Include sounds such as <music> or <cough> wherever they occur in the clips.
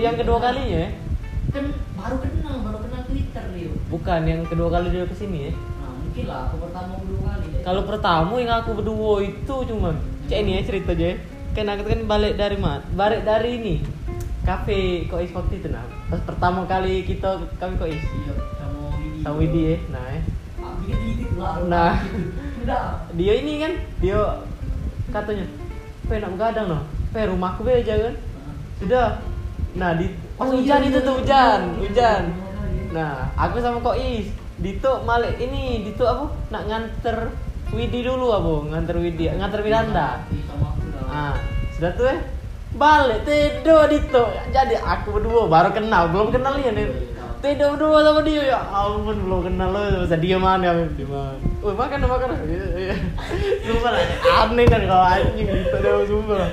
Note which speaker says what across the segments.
Speaker 1: yang kedua kalinya ya?
Speaker 2: kan baru kenal baru kenal Twitter dia
Speaker 1: Bukan yang kedua kali dia ke sini ya?
Speaker 2: nah mungkin lah aku pertama kedua kali deh
Speaker 1: Kalau pertama yang aku berdua itu cuman Cek ini ya cerita aja ya. Kan aku kan balik dari mana? Balik dari ini Cafe Kois waktu itu nah Pas pertama kali kita ke Cafe Kois
Speaker 2: iya sama Widi
Speaker 1: ya Nah ya.
Speaker 2: ah
Speaker 1: Nah. Dia ini kan Dia katanya Pe nak begadang no Pe rumahku be aja kan Sudah Nah di Pas
Speaker 2: Oh,
Speaker 1: hujan
Speaker 2: iya,
Speaker 1: itu
Speaker 2: iya,
Speaker 1: tuh
Speaker 2: iya,
Speaker 1: hujan
Speaker 2: iya,
Speaker 1: Hujan
Speaker 2: iya.
Speaker 1: Nah aku sama Kois Dito malik ini Dito apa Nak nganter Widi dulu apa Nganter Widi Nganter Miranda
Speaker 2: Iya, sama aku dah
Speaker 1: Ah, sudah tuh eh balik tidur itu. Jadi aku berdua baru kenal, belum kenal ya nih. Tidur berdua sama dia ya ampun belum kenal lo bisa dia mana ya di mana. Oh makan makan. Iya, iya. Sumpah lah, aneh kan kalau anjing gitu dah sumpah.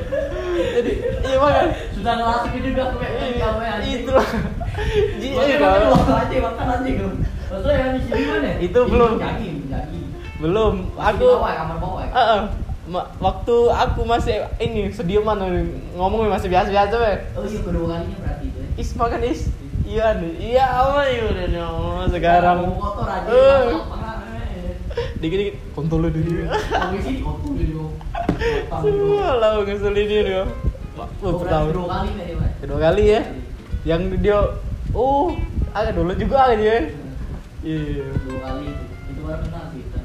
Speaker 1: Jadi iya makan.
Speaker 2: sudah ngelatih itu udah aku kayak ya
Speaker 1: Itu lah.
Speaker 2: Makan,
Speaker 1: kalau-
Speaker 2: aja, makan aja kau. Maksudnya yang di sini mana?
Speaker 1: Itu belum. Belum. Aku
Speaker 2: bawah, kamar bawah. ya?
Speaker 1: Waktu aku masih ini sediaman ngomongnya masih biasa-biasa weh.
Speaker 2: Oh iya kedua kalinya berarti itu ya.
Speaker 1: Is makan is. Iya nih. Iya apa ya udah nih sekarang.
Speaker 2: Mau kotor aja.
Speaker 1: Eh.
Speaker 2: makan, eh.
Speaker 1: Dikit-dikit kontol lu dulu.
Speaker 2: Kotor <laughs> dulu.
Speaker 1: Semua lah ngeselin dia dia.
Speaker 2: Kedua kali Pak.
Speaker 1: Kedua kali ya. Yang dia oh, ada dulu juga kan dia. Iya.
Speaker 2: Kedua kali itu. Itu baru kenal kita.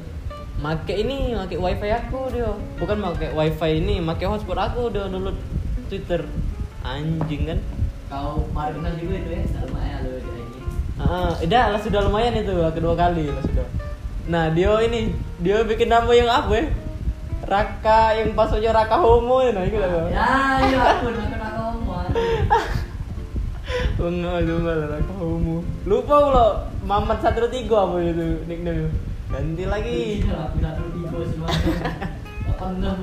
Speaker 1: Make ini, make wifi aku dia. Bukan make wifi ini, make hotspot aku dia download Twitter. Anjing kan.
Speaker 2: Kau baru kenal juga itu ya. Lumayan lo ini.
Speaker 1: Ah, udah lah sudah lumayan itu kedua kali lah sudah. Nah dia ini dia bikin nama yang apa ya? Raka yang passwordnya Raka Homo ya, nah itu lah.
Speaker 2: Ya, iya aku nak kenal kamu. <laughs>
Speaker 1: Enggak itu enggak lah Raka Homo. Lupa lo Mamat satu tiga apa itu nickname Ganti lagi.
Speaker 2: Iya, aku dulu tiga semua. Polda enam.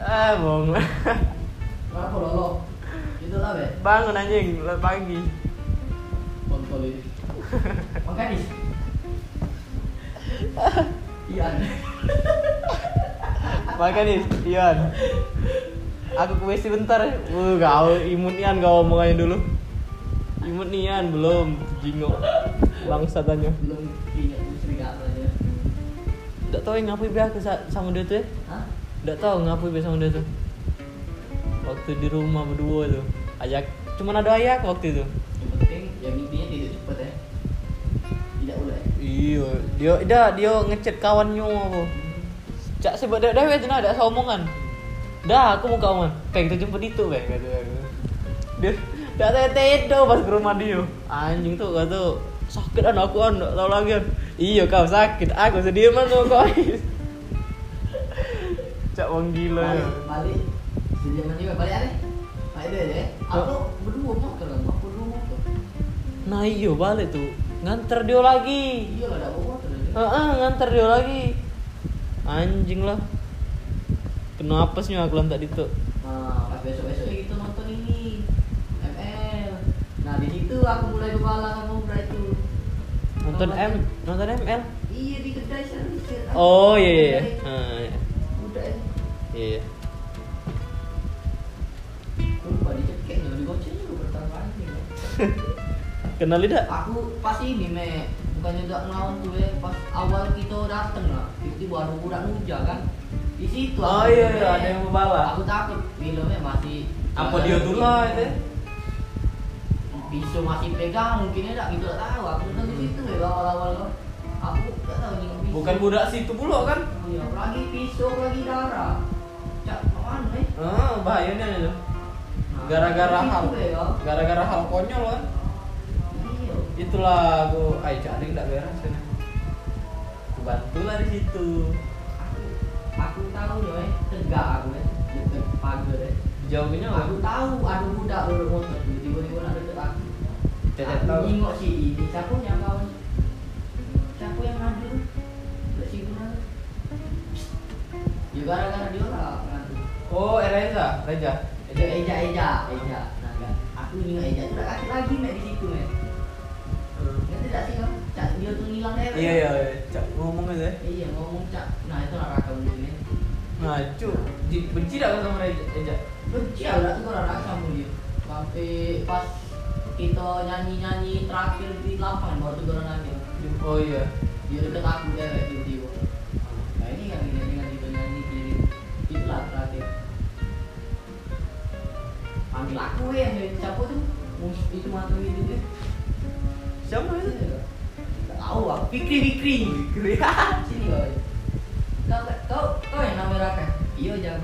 Speaker 1: Ah bohong. <laughs>
Speaker 2: lo lo? Itu lah be.
Speaker 1: Bangun anjing pagi.
Speaker 2: Kontol ini. Makanis. Iya.
Speaker 1: Makan nih, Ian. Aku ke WC bentar. Uh, kau imut Ian kau omongannya dulu. Imut Ian belum jingok. Bangsa tanya.
Speaker 2: Belum punya serigala aja.
Speaker 1: Tidak tahu yang ngapain be aku sa- sama dia tuh ya?
Speaker 2: Hah?
Speaker 1: Tidak tahu ngapain be sama dia tuh. Waktu di rumah berdua tuh. Ajak cuman ada ayak waktu itu.
Speaker 2: Yang penting yang intinya tidak cepet ya. Tidak boleh.
Speaker 1: Iya, dia dah dia ngechat kawannya apa. Cak sebab dah dah aja ada omongan. Dah aku mau kawan. Kayak kita jemput itu kata aku. Dia dah saya tedo pas ke rumah dia. Anjing tuh kata sakit an aku an tahu lagi an. Iya kau sakit, aku sedih mana kau. <laughs> Cak wong gila. ya.
Speaker 2: Balik. Sejaman juga balik ada. Balik deh ya. Aku berdua motor aku berdua motor.
Speaker 1: Nah iya balik tuh. Nganter dia lagi.
Speaker 2: Iya lah, ada motor.
Speaker 1: Heeh, nganter dia lagi. Anjing lah. Kenapa sih aku lantak itu?
Speaker 2: Nah, pas besok-besok gitu nonton ini ML. Nah, di situ aku mulai kepala Bra itu.
Speaker 1: Nonton M, nonton ML.
Speaker 2: Iya di kedai servis.
Speaker 1: Oh iya iya. iya. Ah, iya.
Speaker 2: Udah ya.
Speaker 1: Iya. Kenal tidak?
Speaker 2: Aku pas ini me. Bukannya udah ngelawan tuh ya. Pas awal kita dateng lah. Itu baru udah nuja kan? Di situ
Speaker 1: Oh iya, iya, ada yang membawa.
Speaker 2: aku takut. Filmnya masih
Speaker 1: Apa dia tuh lah itu?
Speaker 2: bisa masih pegang mungkin ya gitu tak tahu. Aku udah di situ ya awal-awal kan aku gak tahu nih.
Speaker 1: Bukan budak situ pula kan?
Speaker 2: Oh iya. Lagi pisau lagi darah. Cak mana nih
Speaker 1: Ah, bahayanya itu.
Speaker 2: Nah,
Speaker 1: Gara-gara
Speaker 2: di situ
Speaker 1: hal,
Speaker 2: ya,
Speaker 1: gara-gara hal konyol kan?
Speaker 2: iya.
Speaker 1: Itulah aku, ayo yang tak beres ini. Aku bantu lah di situ.
Speaker 2: aku aku tahu ya eh, tegak aku ya deket pagar ya
Speaker 1: Jauhnya
Speaker 2: aku tahu ada budak duduk motor. Tiba-tiba ada deket aku.
Speaker 1: Cacat
Speaker 2: aku
Speaker 1: tahu.
Speaker 2: nengok si ini siapa yang kawan siapa yang ngadu Udah si Guna ya gara-gara dia lah
Speaker 1: Oh, Reza, Reza.
Speaker 2: Eja, Eja, Eja, Eja. Nah, enggak. Aku ingat Eja tuh udah kasih lagi mek di situ mek. Ya tidak sih kan? Cak dia tuh ngilang deh.
Speaker 1: Iya iya, cak ngomong aja.
Speaker 2: Iya ngomong cak. Nah itu lah raka begini.
Speaker 1: Nah, di- benci tak kau sama Reza? Reza?
Speaker 2: benci lah tuh orang sama dia sampai pas kita nyanyi nyanyi terakhir di lapangan baru tuh orang nanya
Speaker 1: oh iya
Speaker 2: dia deket aku dewek panggil aku ya siapa tuh. Itu itu deh
Speaker 1: siapa itu?
Speaker 2: Nggak tahu aku. Fikri Fikri.
Speaker 1: Fikri. <laughs>
Speaker 2: sini boy. Kau kau kau yang namanya Raka iya jam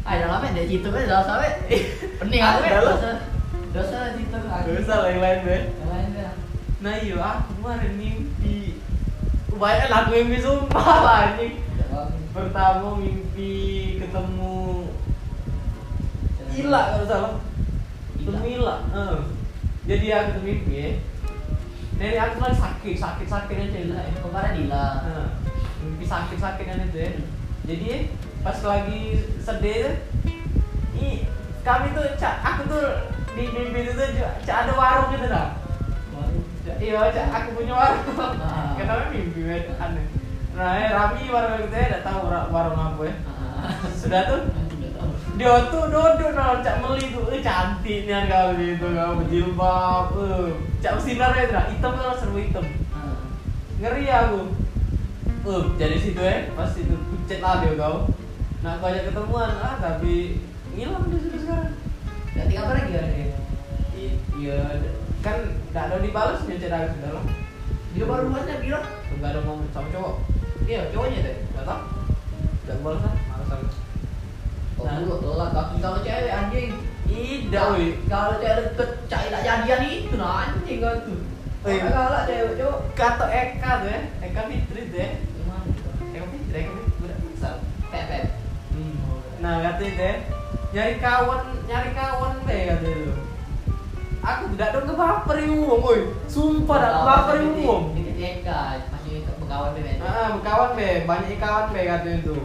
Speaker 2: ah dalamnya dari situ kan dalam sampai <laughs> pening aku ya. dosa dosa di situ
Speaker 1: Gak usah lah yang lain deh
Speaker 2: yang lain dah
Speaker 1: Nah iya aku kemarin mimpi. Banyak lah aku mimpi sumpah lah. Pertama mimpi Ila kalau salah. Ketemu Ila eh. Jadi aku tuh mimpi ya. Nenek aku lagi sakit, sakit-sakitnya aja lah ya.
Speaker 2: Kemarin Dila?
Speaker 1: Nah, Mimpi sakit-sakitnya itu ya. Jadi ya, pas lagi sedih i, Kami tuh, aku tuh di mimpi itu tuh ada warung gitu dah Cak, Iya, cak, aku punya warung.
Speaker 2: Ah.
Speaker 1: Kenapa mimpi weh, aneh. Nah, ya, Rami warung itu ya, tidak tahu war- warung apa ya. Sudah tuh dia tuh duduk no, cak meli tuh, eh cantiknya kali itu kamu jilbab, eh cak sinar ya, Dra. hitam kan serba hitam,
Speaker 2: Ah.
Speaker 1: ngeri aku. Eh jadi situ ya, pas itu pucet lah dia kau. Nah aku ajak ketemuan, ah tapi ngilang dia sudah sekarang.
Speaker 2: Ganti kabar lagi ada dia
Speaker 1: Iya, kan tidak ada dibalas dia aku sudah lah.
Speaker 2: dia baru rumahnya bilang
Speaker 1: Enggak ada ngomong sama cowok,
Speaker 2: iya cowoknya deh
Speaker 1: nggak tahu. Tidak balas
Speaker 2: Kaki kalau cewek anjing
Speaker 1: Tidak, wih.
Speaker 2: kalau cewek deket cai tak jadian itu nah anjing kan tuh galak cewek cowok
Speaker 1: Kata Eka tuh ya, Eka Fitri tuh ya.
Speaker 2: gimana
Speaker 1: Eka Fitri, Eka Fitri, udah misal.
Speaker 2: pepet
Speaker 1: Nah katanya deh nyari kawan nyari kawan deh katanya lu. Aku tidak ada ngebaper wong, woi. Sumpah dah ngebaper wong.
Speaker 2: dikit Eka masih berkawan bebek
Speaker 1: Ah, kawan be, banyak kawan be katanya itu.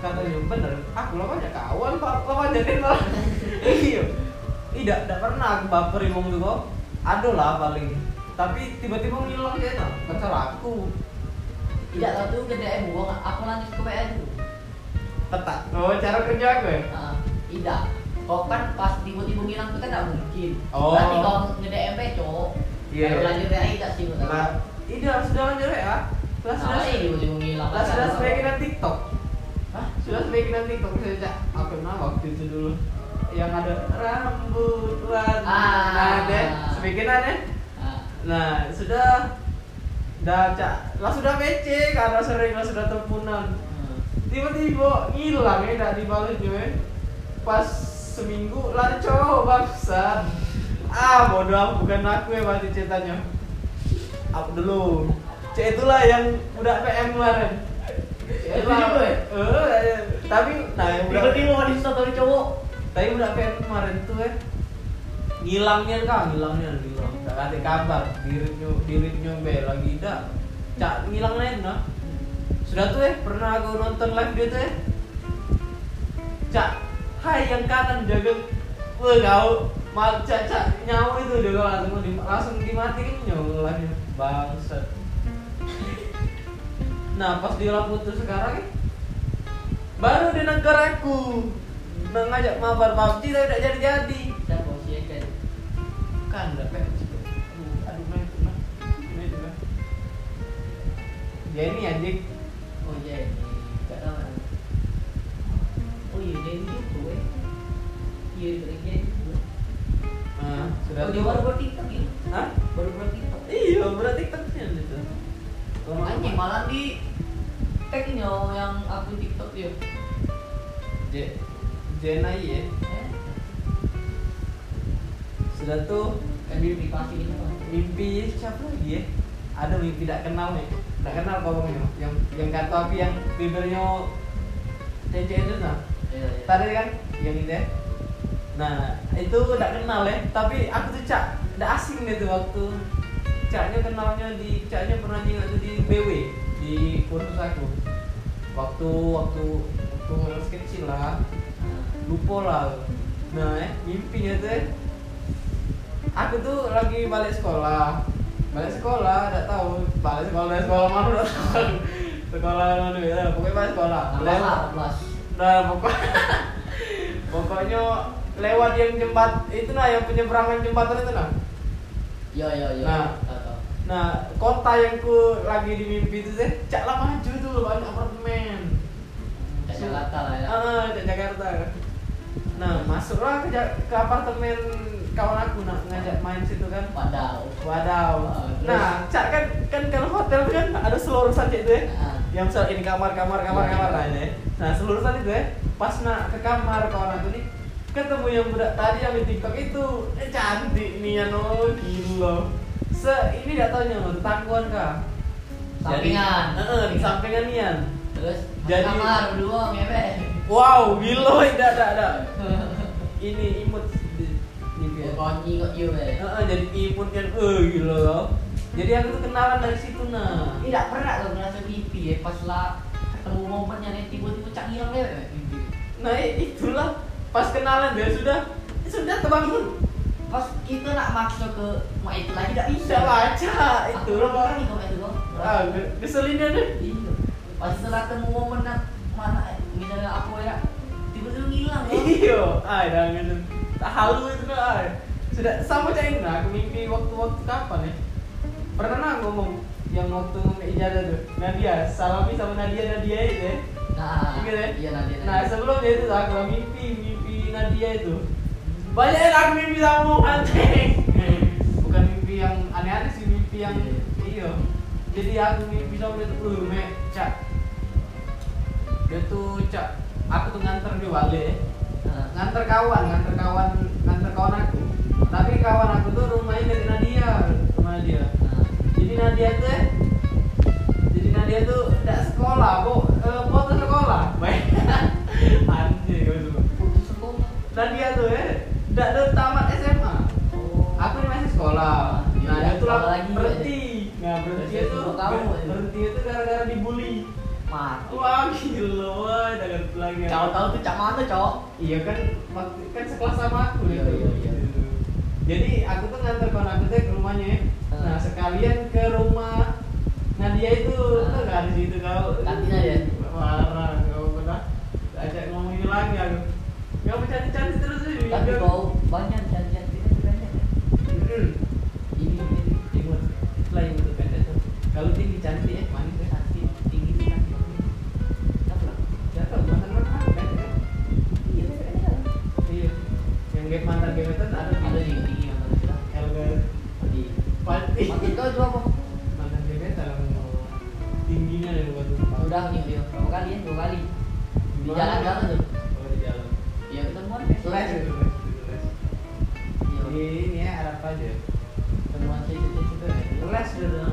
Speaker 1: Katanya bener, aku lah banyak kawan, pak, banyak kan malah. Iya. Tidak, tidak pernah aku baper tuh kok. Ada lah paling. Tapi tiba-tiba ngilang dia nah, pacar aku.
Speaker 2: tidak tahu tuh gede buang aku lanjut ke PN dulu
Speaker 1: Tetak. Oh, cara kerja aku ya?
Speaker 2: Ah, tidak kau kan pas tiba-tiba ngilang itu kan tidak mungkin
Speaker 1: Oh.
Speaker 2: berarti kau ngede MP cowok
Speaker 1: Iya.
Speaker 2: Lanjut PN tidak sih
Speaker 1: Nah, ini sudah lanjut ya. Lah sudah
Speaker 2: nah, ini tiba-tiba ngilang
Speaker 1: sudah sebagian TikTok. Sudah sebagian TikTok saya cak. Apa nama waktu itu dulu? Yang ada rambut warna.
Speaker 2: Ah.
Speaker 1: Nah, deh, sebagian ya.
Speaker 2: Ah,
Speaker 1: Nah, sudah Dah cak, lah sudah PC karena sering lah sudah teleponan.
Speaker 2: hmm.
Speaker 1: Tiba-tiba ngilang ya, tidak dibalas juga. Pas seminggu lah ada cowok bangsat. Ah, bodoh aku bukan aku ya pasti ceritanya. Aku dulu. Cek itulah yang udah PM kemarin.
Speaker 2: Juga ya?
Speaker 1: Eh, tapi nah yang udah
Speaker 2: tiba-tiba mau distotori cowok
Speaker 1: tapi udah PM kemarin tuh ya. Ngilangnya kan, ngilangnya ngilang. Tak ada kabar, diritnya diritnya be lagi dah. Cak ngilangnya nah. Sudah tuh ya, pernah aku nonton live dia tuh ya. Cak, hai yang kanan jaga Wah kau mal cak cak nyawa itu kalau langsung di, langsung dimatiin nyawa live bangsat. Nah pas dia putus sekarang baru di negaraku. Nah ngajak mabar PUBG tapi tidak jadi-jadi.
Speaker 2: Siapa sih itu?
Speaker 1: Kan udah pep Aduh, aduh main tuh nah Main tuh nah Ya ini anjing
Speaker 2: oh iya ini gak tahu kan oh iya dia ini juga eh. Iya dia dia juga
Speaker 1: Nah, sudah
Speaker 2: oh dia baru buat TikTok ya?
Speaker 1: Hah?
Speaker 2: baru buat TikTok.
Speaker 1: Iya, berarti TikToknya gitu
Speaker 2: anjing malah di tag ini oh, yang akun TikTok dia.
Speaker 1: J Jenai ya?
Speaker 2: Eh
Speaker 1: Sudah tuh
Speaker 2: privasi gitu kan
Speaker 1: mimpi siapa lagi ya? Ada mimpi tidak kenal nih Tidak kenal pokoknya Yang yang kata api yang bibirnya Cece itu nah?
Speaker 2: Iya iya.
Speaker 1: Tadi kan? Yang itu ya? Nah itu tidak kenal ya? Tapi aku tuh cak Udah asing deh tuh waktu Caknya kenalnya di Caknya pernah tuh di BW Di kursus aku. Waktu Waktu Waktu masih kecil lah. Lupa lah. Nah eh, mimpinya tuh aku tuh lagi balik sekolah. Balik sekolah tidak tahu. Balik sekolah sekolah mana udah tahu. Sekolah mana ya. Pokoknya balik sekolah.
Speaker 2: Plus.
Speaker 1: nah pokoknya <laughs> pokoknya lewat yang jembat itu nah yang penyeberangan jembatan itu nah.
Speaker 2: Iya iya iya.
Speaker 1: Nah. Nah kota yang ku lagi di mimpi itu sih cak lah maju tuh banyak apartemen
Speaker 2: Cak Jakarta lah ya.
Speaker 1: ah cak Jakarta nah masuklah ke, ke apartemen kawan aku nak ngajak main situ kan
Speaker 2: Padahal.
Speaker 1: Wadaw.
Speaker 2: Ah?
Speaker 1: Nah, cak kan kan kalau hotel kan ada seluruh saja itu ya.
Speaker 2: Ah.
Speaker 1: Yang misal ini kamar kamar kamar
Speaker 2: Iya,
Speaker 1: kamar
Speaker 2: iya.
Speaker 1: lah ini. Nah, seluruh saja itu ya. Pas nak ke kamar kawan aku nih ketemu yang budak tadi yang di TikTok itu. Eh cantik nih ya no, gila. Se ini tidak tahu nyamuk tetangguan kah?
Speaker 2: Sampingan.
Speaker 1: Di sampingan nian.
Speaker 2: Terus
Speaker 1: Jadi-
Speaker 2: kamar berdua ngebe.
Speaker 1: Wow, gila, tidak tidak tidak. Ini imut di-
Speaker 2: Oh, konyi kok you be.
Speaker 1: Heeh, jadi imut kan, eh gila loh. Jadi aku tuh kenalan dari situ nah.
Speaker 2: Tidak pernah lo ngerasa mimpi ya pas lah ketemu momennya nih tiba-tiba cak ngilang deh mimpi.
Speaker 1: Nah itulah pas kenalan dia sudah sudah terbangun.
Speaker 2: Pas kita nak maksa ke mak itu lagi tidak bisa.
Speaker 1: Baca itu
Speaker 2: Aku
Speaker 1: loh.
Speaker 2: lagi kok itu loh.
Speaker 1: Ah, ngeselinnya deh.
Speaker 2: Iya. Pas setelah ketemu momen nak mana misalnya aku ya tiba-tiba ngilang loh.
Speaker 1: Iya, ah dah gitu. Tak halu itu kan. ah. Sudah sama cak nah, aku mimpi waktu-waktu kapan ya? Pernah nah ngomong yang waktu ijazah tuh Nadia, Salami sama Nadia Nadia itu ya.
Speaker 2: Nah,
Speaker 1: ya?
Speaker 2: iya nanti.
Speaker 1: Nah sebelumnya itu aku mimpi mimpi Nadia itu banyak yang aku mimpi sama anjing bukan mimpi yang aneh-aneh sih mimpi yang iya jadi aku mimpi sama itu uh me cak. Dia tuh cak aku tuh nganter dia balik.
Speaker 2: Nah,
Speaker 1: nganter kawan nganter kawan nganter kawan aku. Tapi kawan aku tuh
Speaker 2: Mati.
Speaker 1: wah gila wah jangan lagi
Speaker 2: Kau tahu tuh cak mana cok?
Speaker 1: iya kan kan sekelas sama aku
Speaker 2: Iya,
Speaker 1: gitu.
Speaker 2: iya, iya.
Speaker 1: jadi aku tuh nganter kawan aku tuh ke rumahnya ya.
Speaker 2: Hmm.
Speaker 1: nah sekalian ke rumah Nadia itu
Speaker 2: Hmm.
Speaker 1: tuh nggak di situ kau
Speaker 2: Kantin aja?
Speaker 1: marah kau pernah ajak ngomongin lagi aku kamu cantik cantik terus sih
Speaker 2: Tapi kau banyak
Speaker 1: yang game mantan gebetan ada
Speaker 2: Ada juga tinggi yang.
Speaker 1: Elga
Speaker 2: Di.
Speaker 1: Pati
Speaker 2: Maksud kau itu apa?
Speaker 1: mantan gebetan tingginya dari batu
Speaker 2: Udah nih dia berapa kali ya? Dua kali. Di jalan jalan tuh.
Speaker 1: oh di jalan
Speaker 2: Iya ketemuan
Speaker 1: les itu itu
Speaker 2: Iya.
Speaker 1: di ini ya Arab aja
Speaker 2: Ketemuan sih itu juga.
Speaker 1: les udah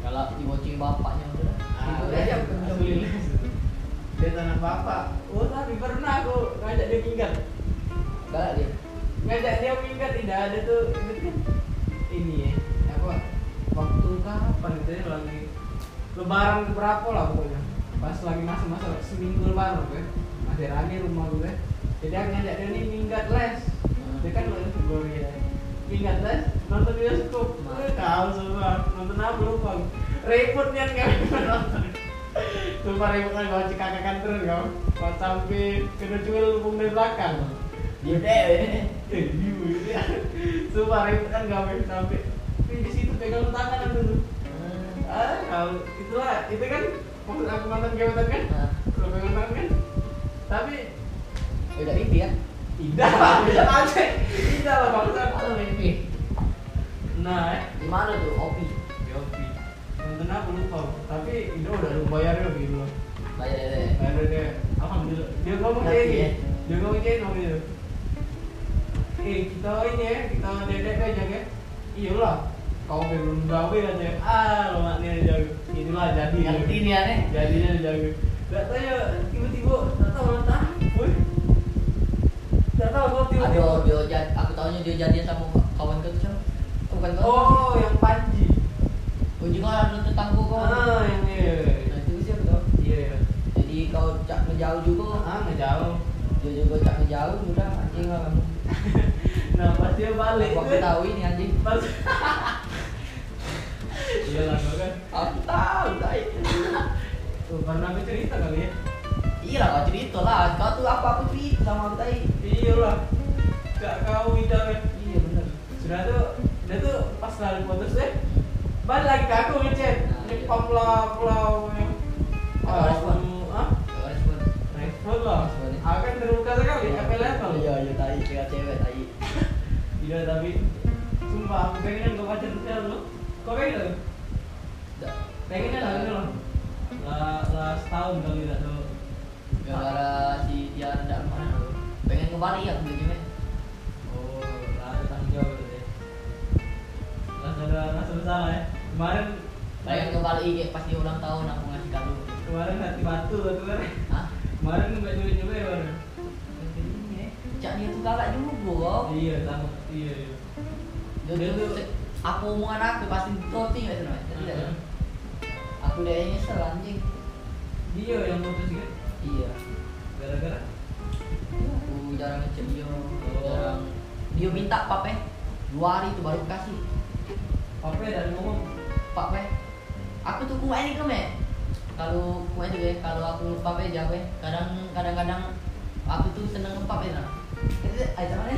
Speaker 2: Kalau dibocing bapaknya udah.
Speaker 1: ah
Speaker 2: Itu aja
Speaker 1: dia tanah bapak ada tuh itu kan ini ya apa waktu kapan itu ya lagi lebaran keberapa lah pokoknya. Pas lagi masa-masa seminggu lebaran gue masih rame rumah gue jadi aku ngajak dia nih minggat les. Dia kan les Gloria minggat les nonton bioskop. Gue kau semua. Nonton apa lupa. Repot nih kan. <laughs> Nonton Sumpah repot kan kau cekakakan terus kau kau sampai kena cuil lubung dari belakang.
Speaker 2: Dia deh.
Speaker 1: Gitu <laughs> ya. Sumpah repot kan gak pengen sampai Tapi di situ pegang tangan aku tuh Ah, kalau itulah, itu kan maksud aku mantan gebetan kan
Speaker 2: Nah,
Speaker 1: Kalau pegang tangan kan Tapi
Speaker 2: udah mimpi ya?
Speaker 1: tidak, aja Tidak lah bangsa
Speaker 2: Halo mimpi.
Speaker 1: Nah, eh
Speaker 2: Di mana tuh? Opi.
Speaker 1: Yopi Nonton aku lupa Tapi itu udah lu bayarnya gitu loh
Speaker 2: Bayar deh.
Speaker 1: Bayar dia, alhamdulillah Dia ngomong kayak gini
Speaker 2: ya?
Speaker 1: Dia ngomong kayak ngomong gitu Eh, kita ini ya, kita dedek aja kan Iyalah, kau belum gawe aja Ah, lo maknya jago Inilah jadi
Speaker 2: Ngerti nih aneh.
Speaker 1: Jadinya jago Gak tau ya, tiba-tiba Gak tau entah Wih Gak tau gue tiba-tiba
Speaker 2: Aduh, dia jad, aku taunya dia jadian sama kawan kau tuh? Bukan kau.
Speaker 1: Oh, yang Panji
Speaker 2: Ujung kau ada tetangga kau.
Speaker 1: Ah, yang iya
Speaker 2: Nah itu siapa
Speaker 1: iya
Speaker 2: Jadi kau cak ngejauh juga.
Speaker 1: Ah, ngejauh
Speaker 2: Dia juga cak ngejauh, udah anjing lah kamu.
Speaker 1: Nah, pas dia balik
Speaker 2: Aku tahu ini anjing.
Speaker 1: Pas Iya lah, gue kan
Speaker 2: Aku tahu, itu.
Speaker 1: Tuh, karena aku cerita kali ya
Speaker 2: Iya lah, kau cerita lah. Kau tuh apa aku cerita sama aku tadi.
Speaker 1: Iya lah. Gak kau bidang ya.
Speaker 2: Iya bener.
Speaker 1: Sudah tuh, dia tuh pas lagi putus deh. Balik lagi ke aku ngechat.
Speaker 2: Nah,
Speaker 1: Ini
Speaker 2: iya.
Speaker 1: pulau pulau.
Speaker 2: Apa respon?
Speaker 1: Ah,
Speaker 2: respon.
Speaker 1: respon lah.
Speaker 2: Respon, ya.
Speaker 1: Aku kan terbuka sekali.
Speaker 2: Iya
Speaker 1: tapi sumpah aku pengen gak pacar sosial lo. Kau pengen gak?
Speaker 2: Dah.
Speaker 1: Pengennya lah gitu loh. Lah setahun kali tak tuh.
Speaker 2: Gara-gara si Tiara ndak mana lu. Pengen kembali ya beli game.
Speaker 1: Oh, lah ada tanggung jawab itu deh. Lah ada rasa bersalah ya. Kemarin
Speaker 2: Pengen kembali kayak pas dia ulang tahun aku ngasih kado.
Speaker 1: kemarin hati batu tuh.
Speaker 2: Hah?
Speaker 1: Kemarin nggak juga ya baru.
Speaker 2: Cak dia tuh kakak juga kok.
Speaker 1: Iya sama. Iya. iya.
Speaker 2: Dia
Speaker 1: Dia
Speaker 2: tuh apa omongan aku pasti namanya? Tidak
Speaker 1: Heeh.
Speaker 2: kan? Aku udah nyesel anjing.
Speaker 1: Dia yang putus kan?
Speaker 2: Iya.
Speaker 1: Gara-gara.
Speaker 2: Aku jarang ngechat dia.
Speaker 1: Oh.
Speaker 2: Jarang. Dia minta pape. Dua hari itu baru kasih.
Speaker 1: Ya dari ngomong?
Speaker 2: Pak pe. Aku tuh kuat ini keme. Kalau kuat juga ya, kalau aku pape pe. Kadang kadang-kadang aku tuh seneng ngepap ya. Nah. Itu aja mana?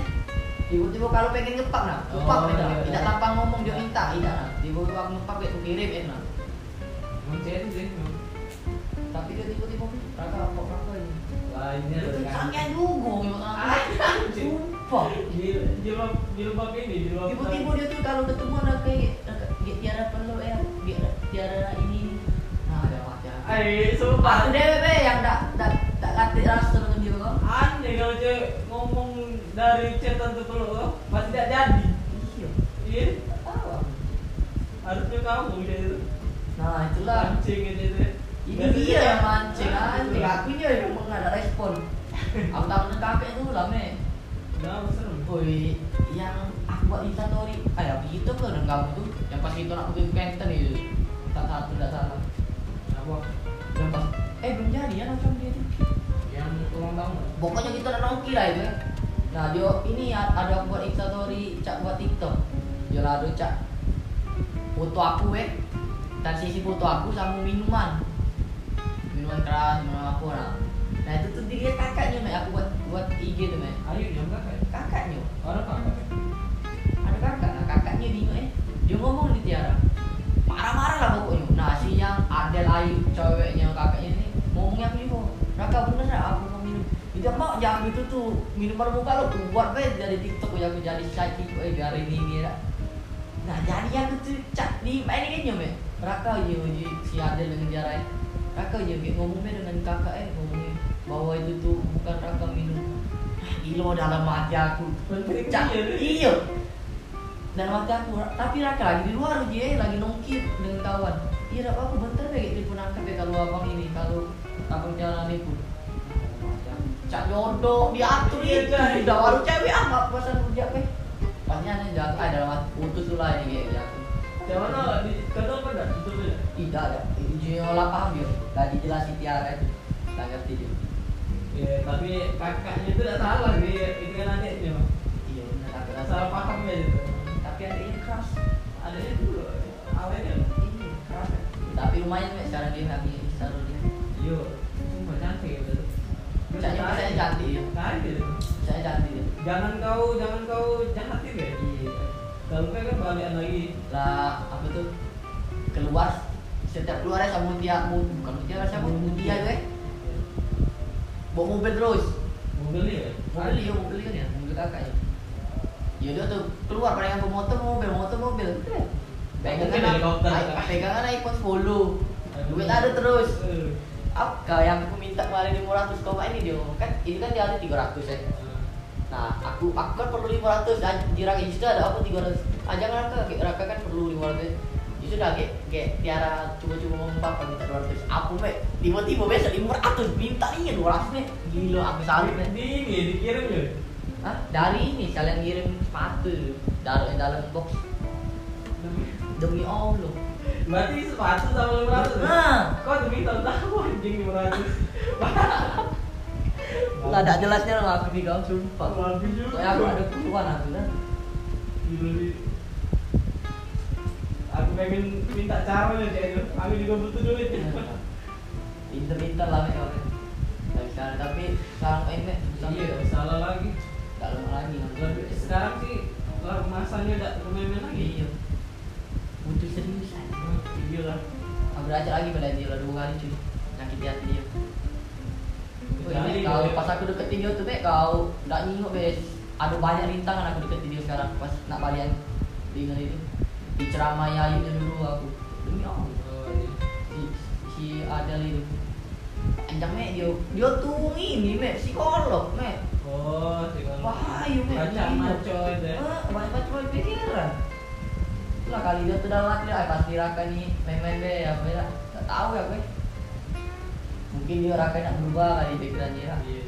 Speaker 2: Tiba-tiba kalau pengen ngepap nah,
Speaker 1: Oh,
Speaker 2: ngepap ya. nah. Tidak tanpa ngomong dia minta, tidak nah. Tiba-tiba ya, aku kirim ya nah.
Speaker 1: Mencet sih.
Speaker 2: Tapi dia tiba-tiba raka apa raka ini.
Speaker 1: Lainnya
Speaker 2: Dia tuh
Speaker 1: dari
Speaker 2: sangat juga aku. Sumpah.
Speaker 1: Jil jilbab jilbab ini jilbab.
Speaker 2: Tiba-tiba dia tuh kalau ketemu ada kayak kayak tiada perlu ya, tiada tiada ini. Nah, ada macam.
Speaker 1: Ay, sumpah.
Speaker 2: Aku dewe be yang tak tak tak kati rasa dia.
Speaker 1: Aneh kalau cewek ngomong dari tuh kalau kau pasti tidak jadi.
Speaker 2: Iya.
Speaker 1: Iya,
Speaker 2: aku.
Speaker 1: harusnya kamu bisa itu.
Speaker 2: Nah, itulah.
Speaker 1: Mancing aja itu.
Speaker 2: Ini dia yang mancing anjing. Aku ini yang nggak ada respon. Aku tak pernah kakek itu lah me.
Speaker 1: Nah, serem.
Speaker 2: Woi, yang aku buat instastory, ada itu kan dan kamu tuh yang pas itu aku bikin Kenten itu tak satu tidak salah.
Speaker 1: Apa?
Speaker 2: Dan pas eh belum jadi ya macam dia tuh.
Speaker 1: Tahun.
Speaker 2: Pokoknya kita udah nongki lah itu ya. Nah dia ini a- ada buat instastory cak buat TikTok. Dia lah ada cak. Foto aku eh. Dan sisi foto aku sama minuman. Minuman keras minuman apa nah nah itu tuh dia kakaknya mek. Aku buat buat IG tuh mek.
Speaker 1: Ayo yang kakak.
Speaker 2: kakaknya.
Speaker 1: Orang kakak.
Speaker 2: ada kakak. Nah kakaknya bingung eh. Dia ngomong di Tiara. Marah-marah lah pokoknya. Nah si yang Adel Ayu ceweknya kakaknya ini ngomongnya aku juga Raka bener aku itu mau jangan itu tuh minuman muka lo buat be dari TikTok ya aku jadi psychic eh biar ini ini ya nah jadi aku tuh cak di ini kayaknya me Raka uji si Adel dengan eh. Raka aja kayak ngomong be dengan kakak eh ngomongnya bahwa itu tuh bukan Raka minum Ah, gila dalam hati aku Cak,
Speaker 1: iya, deh.
Speaker 2: iya. Dan waktu aku, tapi Raka lagi di luar dia lagi nongki dengan kawan. Iya, aku bentar deh telepon angkat ya kalau abang ini, kalau abang jalan itu. Cak jodoh diatur
Speaker 1: Iya, Cak.
Speaker 2: udah baru cewek apa pesan kerja pe. Pasnya nih jatuh ada hati putus tuh lah ini kayak jatuh.
Speaker 1: Yang mana di kata apa dah? Itu.
Speaker 2: Tidak ada, Jiola paham dia. Tadi jelasin tiara itu, tak ngerti dia.
Speaker 1: Ya, tapi kakaknya itu tidak salah dia itu kan adiknya.
Speaker 2: Iya benar, rasa.
Speaker 1: Salah paham ya itu.
Speaker 2: Tapi adiknya keras.
Speaker 1: Adiknya dulu awalnya.
Speaker 2: Iya, keras. ya. Tapi lumayan mek sekarang dia lagi install
Speaker 1: Jangan kau jangan kau jahatin ya. Kalau enggak kan balikan lagi.
Speaker 2: Lah apa tuh? Keluar. Setiap keluar ya sama dia. Mu bukan dia siapa dia itu eh bawa mobil terus.
Speaker 1: Mobil ya?
Speaker 2: mobil dia mobil kan ya? Mobil kakak ya? Ya dia tuh keluar. Palingan bawa motor mobil motor mobil. Pegangan pegangan iPhone 10 duit ada terus. Apa yang aku minta kemarin 500 koma ini dia kan? Ini kan dia ada 300 ya nah aku aku kan perlu 500 dan di Raka justru ada aku 300 ah jangan kayak Raka kan perlu 500 justru ya dah kayak kayak Tiara coba-coba ngompak kan minta 200 aku meh tiba-tiba besok 500 minta ini 200 nih. gila aku salut
Speaker 1: nih ini dikirim ya
Speaker 2: Hah? dari ini kalian ngirim sepatu dalam dalam box. Demi? Demi Allah.
Speaker 1: Berarti sepatu sama 500
Speaker 2: nah.
Speaker 1: Kok demi tahu-tahu anjing 500 <laughs>
Speaker 2: nggak ada jelasnya lagu di Kau
Speaker 1: lagi juga.
Speaker 2: kayak aku ada puluhan aku
Speaker 1: dah aku pengen minta caranya cek aku juga butuh duit.
Speaker 2: Iya, Pinter-pinter lah kau. nggak bisa tapi sekarang ini?
Speaker 1: Iya salah lagi.
Speaker 2: Nggak lama lagi
Speaker 1: lebih sekarang sih masanya tak ke mana lagi.
Speaker 2: Iya. Butuh serius aja
Speaker 1: iya lah
Speaker 2: Aku belajar lagi pada dia lah dua kali cuy. Sakit hati dia.
Speaker 1: Dia-
Speaker 2: pas aku deketin dia tuh mek kau nggak nyingok bes. Ada banyak rintangan aku deketin dia sekarang pas nak balian dengan itu. Diceramai ayunya dulu aku. Demi Allah.
Speaker 1: oh, iya.
Speaker 2: si si Adel itu anjang mek dia dia tuh ini mek psikolog mek
Speaker 1: oh kalau
Speaker 2: mek
Speaker 1: baca maco itu ya
Speaker 2: Eh, banyak banget cuma pikiran lah kali dia tuh dalam hati pasti Raka nih main-main be apa ya nggak tahu ya gue mungkin dia Raka nak berubah kali pikiran dia.
Speaker 1: Iya.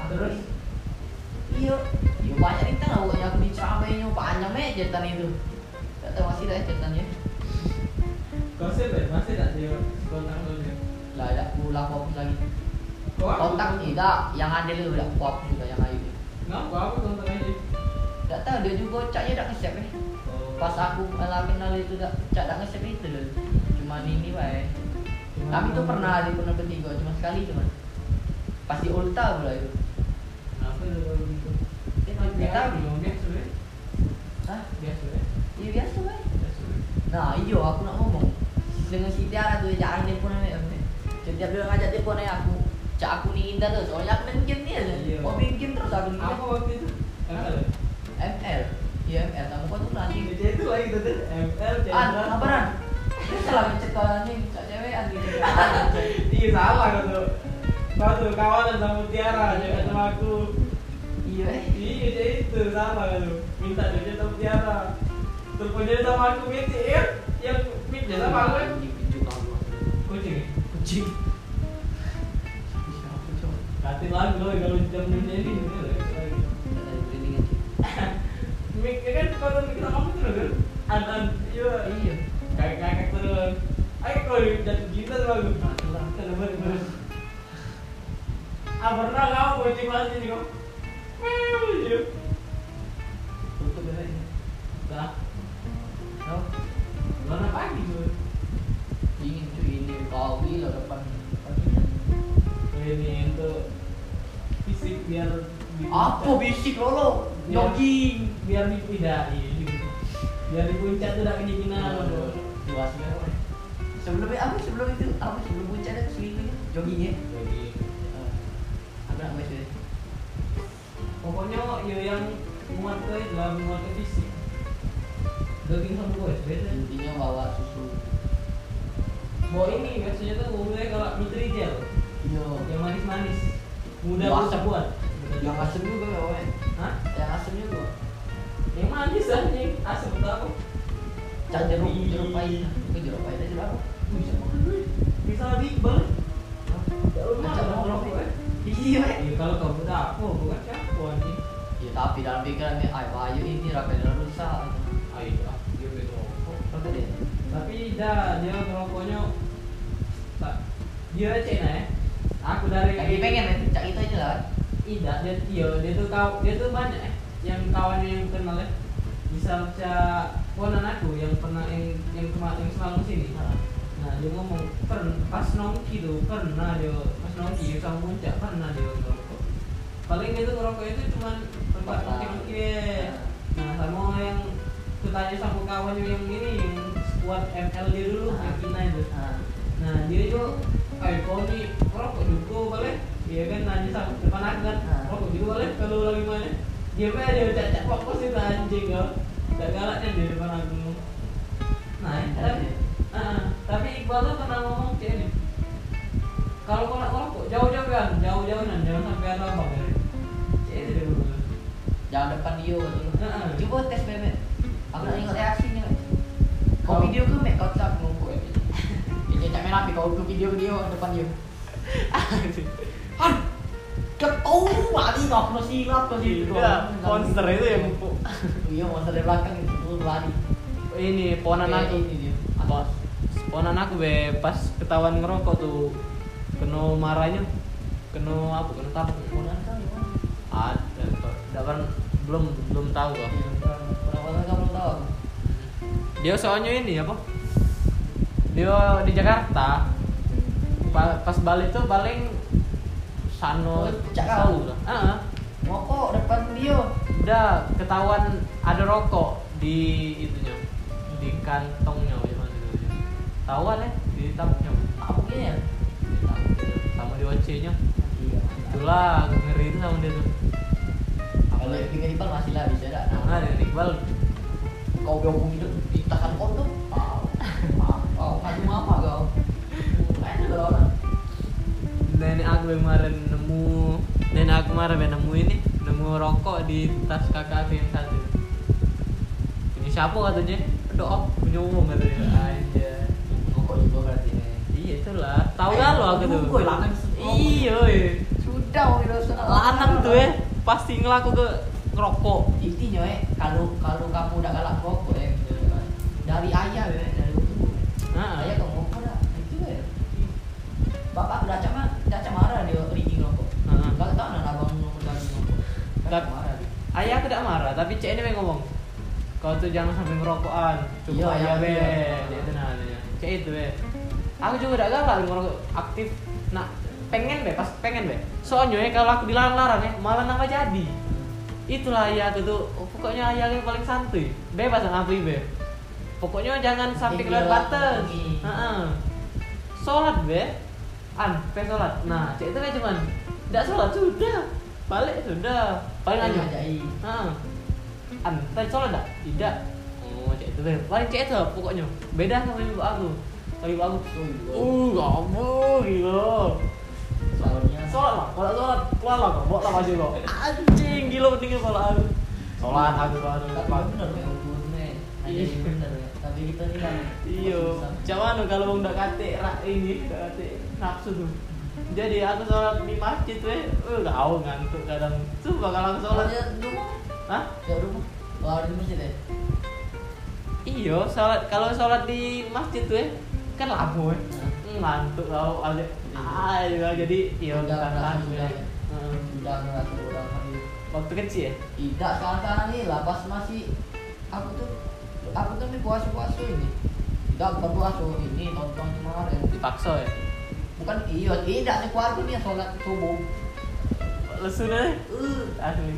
Speaker 2: Aku
Speaker 1: Terus?
Speaker 2: nih, iya. Iya banyak rintan lah. Pokoknya aku diceramainnya. Panjang mek cetan itu nggak tahu masih cetannya
Speaker 1: kau sih Ben? masih tak dia kontak lu dia?
Speaker 2: Lah ada pulang fokus lagi.
Speaker 1: Aku
Speaker 2: kontak tidak yang ada itu udah pop juga yang ayu
Speaker 1: ngapa aku kontak aja
Speaker 2: tidak tahu. Dia juga caknya tidak nge-save eh.
Speaker 1: oh.
Speaker 2: pas aku malah kenal itu tidak cak tidak nge-save itu loh cuma ini
Speaker 1: Cuma
Speaker 2: kami tuh pernah di pernah bertiga cuma sekali cuma pas di ulta pula itu
Speaker 1: Kenapa lu kalau gitu?
Speaker 2: Nggak tahu.
Speaker 1: Belum biasa ya?
Speaker 2: Hah?
Speaker 1: Biasa ya?
Speaker 2: iya biasa
Speaker 1: ya?
Speaker 2: nah iyo aku nak ngomong dengan si Tiara tuh jarang telepon aja setiap dia ngajak telepon aja aku cak aku nih indah tuh soalnya aku main game nih aja mau main game terus aku nih
Speaker 1: Apa waktu itu? ML?
Speaker 2: ML iya ML kamu kok tuh nanti
Speaker 1: itu lagi tuh tuh ML
Speaker 2: Ah, kabaran? Salah kalau ini cewek andi.
Speaker 1: Iya salah kau tuh. Kau tuh kawanan sama Tiara, jangan sama aku.
Speaker 2: Iya.
Speaker 1: Iya dia itu salah kau tuh. Minta dia sama Tiara. Teleponnya sama aku minta ya. Yang minta sama aku kan.
Speaker 2: Kucing.
Speaker 1: Kucing. ya?
Speaker 2: Kucing.
Speaker 1: Katin lagi loh kalau jam ini ini ini lagi. Mik kan kau tuh kita kamu tuh kan. Anan iya.
Speaker 2: Iya.
Speaker 1: Kau jatuh cinta. Kalau boleh. Ah pernah kamu masih nih iya.
Speaker 2: Tutup ya ini.
Speaker 1: Nah,
Speaker 2: Oh,
Speaker 1: mana pagi tuh?
Speaker 2: dingin cuy ini kau bilang depan.
Speaker 1: Ini untuk fisik biar
Speaker 2: Apa bisik lolo?
Speaker 1: Biar-
Speaker 2: Jogging.
Speaker 1: biar di tidak iya. biar di puncak tuh udah kedinginan loh.
Speaker 2: Sebelum apa sebelum itu apa sebelum puncak ada seminggu ya jogging ya.
Speaker 1: Jadi
Speaker 2: Aku nak baca.
Speaker 1: pokoknya ya yang muat ke itu lah muat ke fisik. Daging sama gue beda.
Speaker 2: Intinya bawa susu.
Speaker 1: Bawa ini biasanya tuh ngomongnya kalau Nutrijel
Speaker 2: Iya.
Speaker 1: yang manis-manis. Mudah
Speaker 2: Yang
Speaker 1: buat
Speaker 2: asam.
Speaker 1: buat.
Speaker 2: Yang asem juga ya.
Speaker 1: Hah?
Speaker 2: Yang asem juga.
Speaker 1: Yang manis anjing, asam tahu.
Speaker 2: Cak jeruk, jeruk pahit. Itu jeruk pahit aja berapa?
Speaker 1: Bisa makan duit. Bisa lebih bal. Ya lu mah eh.
Speaker 2: Iya.
Speaker 1: Iya kalau kau udah aku bukan siapa anjing.
Speaker 2: Ya tapi dalam pikiran ay bayu ini rakyat rusak.
Speaker 1: Ayo ah, dia betul rokok.
Speaker 2: Rakyat deh.
Speaker 1: Tapi dah dia ngerokoknya tak dia Cina ya. Aku dari
Speaker 2: Lagi pengen men, cak itu aja lah.
Speaker 1: Ida dia iya dia tuh kau dia tuh banyak ya yang kawannya yang kenal ya. Misal cak ponan aku yang pernah yang yang kemarin yang semalam sini. Nah dia ngomong pernah pas nongki tuh pernah dia pas nongki sama puncak pernah dia ngerokok. Paling dia tuh ngerokok itu cuma tempat nongki nongki. Nah sama yang kutanya sama kawannya yang ini yang squad ML dia dulu
Speaker 2: Ah.
Speaker 1: yang Kina itu.
Speaker 2: Nah,
Speaker 1: Nah dia juga, ayo kau nih ngerokok juga boleh? Iya kan nanya sama depan aku kan,
Speaker 2: Ah.
Speaker 1: rokok juga boleh kalau lagi mana? Dia mah dia cacak fokus itu anjing kau, tak galaknya di depan aku. Nah, tapi, ah, tapi Iqbal tuh pernah ngomong kayak ini. Kalau kau nak ngerokok jauh-jauhan, jauh-jauhan, jangan sampai ada abang ya. Kayak itu dia ngomong.
Speaker 2: jangan depan dia betul.
Speaker 1: Heeh.
Speaker 2: Coba tes memet. Aku nak tengok reaksinya. Kau
Speaker 1: Kau-
Speaker 2: video ke mek kau tak ngumpul. Ini cak main api kau video dia depan dia. <laughs> Mati kau kena silap kau situ.
Speaker 3: Iya, monster itu yang empuk.
Speaker 2: Iya, monster dari belakang itu lari.
Speaker 3: Ini ponan aku.
Speaker 2: ini dia.
Speaker 3: Apa? Ponan aku be pas ketahuan ngerokok tuh kena marahnya kena apa kena tabok
Speaker 2: Ponan mana?
Speaker 3: ada Nggak pernah- belum belum tahu kok
Speaker 2: pernah kamu belum tahu?
Speaker 3: dia soalnya ini apa dia di Jakarta Pa- pas balik tuh paling
Speaker 1: sano
Speaker 2: Oh, cak kau?
Speaker 1: lah ah
Speaker 2: Rokok depan dia.
Speaker 1: udah ketahuan ada rokok di itunya di kantongnya gimana itu tahuan ya di
Speaker 2: Apa gini ya?
Speaker 1: sama di OC nya
Speaker 2: Iya.
Speaker 1: itulah ngeri itu sama dia tuh
Speaker 2: Kalau yang bikin Iqbal masih lah bisa dah.
Speaker 1: nah dia Iqbal
Speaker 2: kau bilang hidup di tahan kondom. Mau, mau, mau, ngadu apa kau? Enak kalau orang.
Speaker 1: Nenek aku yang kemarin nemu nenek aku kemarin yang nemu ini nemu rokok di tas kakak aku yang satu punya siapa katanya doa punya umum katanya aja
Speaker 2: Rokok juga berarti. eh.
Speaker 1: iya itulah tahu kan lo aku tuh iya.
Speaker 2: Sudah
Speaker 1: lanang tuh ya pasti ngelaku ke ngerokok
Speaker 2: Intinya eh kalau kalau kamu udah galak rokok kan. dari ayah ya dari ibu.
Speaker 1: Nah.
Speaker 2: Ayah kamu
Speaker 1: Tapi- ayah tidak marah tapi cek ini ngomong. Kau tuh jangan sampai ngerokokan. Cukup
Speaker 2: Iya,
Speaker 1: ayah
Speaker 2: iya,
Speaker 1: be.
Speaker 2: iya.
Speaker 1: Dia itu nah cek itu be. Aku juga tidak galak ngerokok aktif. Nah pengen be. Pas pengen be. Soalnya ya kalau aku dilarang-larang ya malah nambah jadi. Itulah ayah aku tuh. Oh, pokoknya ayah yang paling santuy. Bebas ngapain be. Pokoknya jangan sampai kelewat
Speaker 2: lah,
Speaker 1: batas. Heeh. sholat be. An pe sholat. Nah cek itu be cuman. Tidak sholat sudah. Balik sudah paling aja
Speaker 2: Ngajai.
Speaker 1: Ah. An, tadi sholat enggak? Tidak. Oh, cek itu deh. Paling cek itu pokoknya. Beda sama ibu aku. Kalau ibu aku, uh, kamu gila.
Speaker 2: Soalnya
Speaker 1: Sholat lah, kalau sholat keluar lah kok, bawa lah maju kok. Anjing gila pentingnya kalau aku. Sholat aku baru.
Speaker 2: tapi bener ya.
Speaker 1: Iya.
Speaker 2: Iya bener ya. Tapi kita nih kan.
Speaker 1: Iyo, cuman kalau nggak kate rak ini, nggak kate nafsu tuh. Jadi aku sholat di masjid tuh, eh, kau ngantuk kadang. Coba kalau aku sholat,
Speaker 2: di rumah.
Speaker 1: hah?
Speaker 2: Ya rumah. Kalau di masjid ya.
Speaker 1: Iya, sholat kalau sholat di masjid tuh ya kan lama ya. Ngantuk tau aja. Ah, juga jadi iya
Speaker 2: Udah,
Speaker 1: bukan
Speaker 2: udah,
Speaker 1: lagu
Speaker 2: udah.
Speaker 1: ya.
Speaker 2: Udah ngerasa udah.
Speaker 1: Waktu kecil ya?
Speaker 2: Tidak sekarang sekarang nih lah pas masih aku tuh aku tuh nih puasa puasa ini. Tidak bukan puasa ini tonton kemarin.
Speaker 1: Dipaksa ya.
Speaker 2: Bukan iya tidak nih keluarga nih sholat subuh.
Speaker 1: Lesu deh.
Speaker 2: Uh,
Speaker 1: Asli.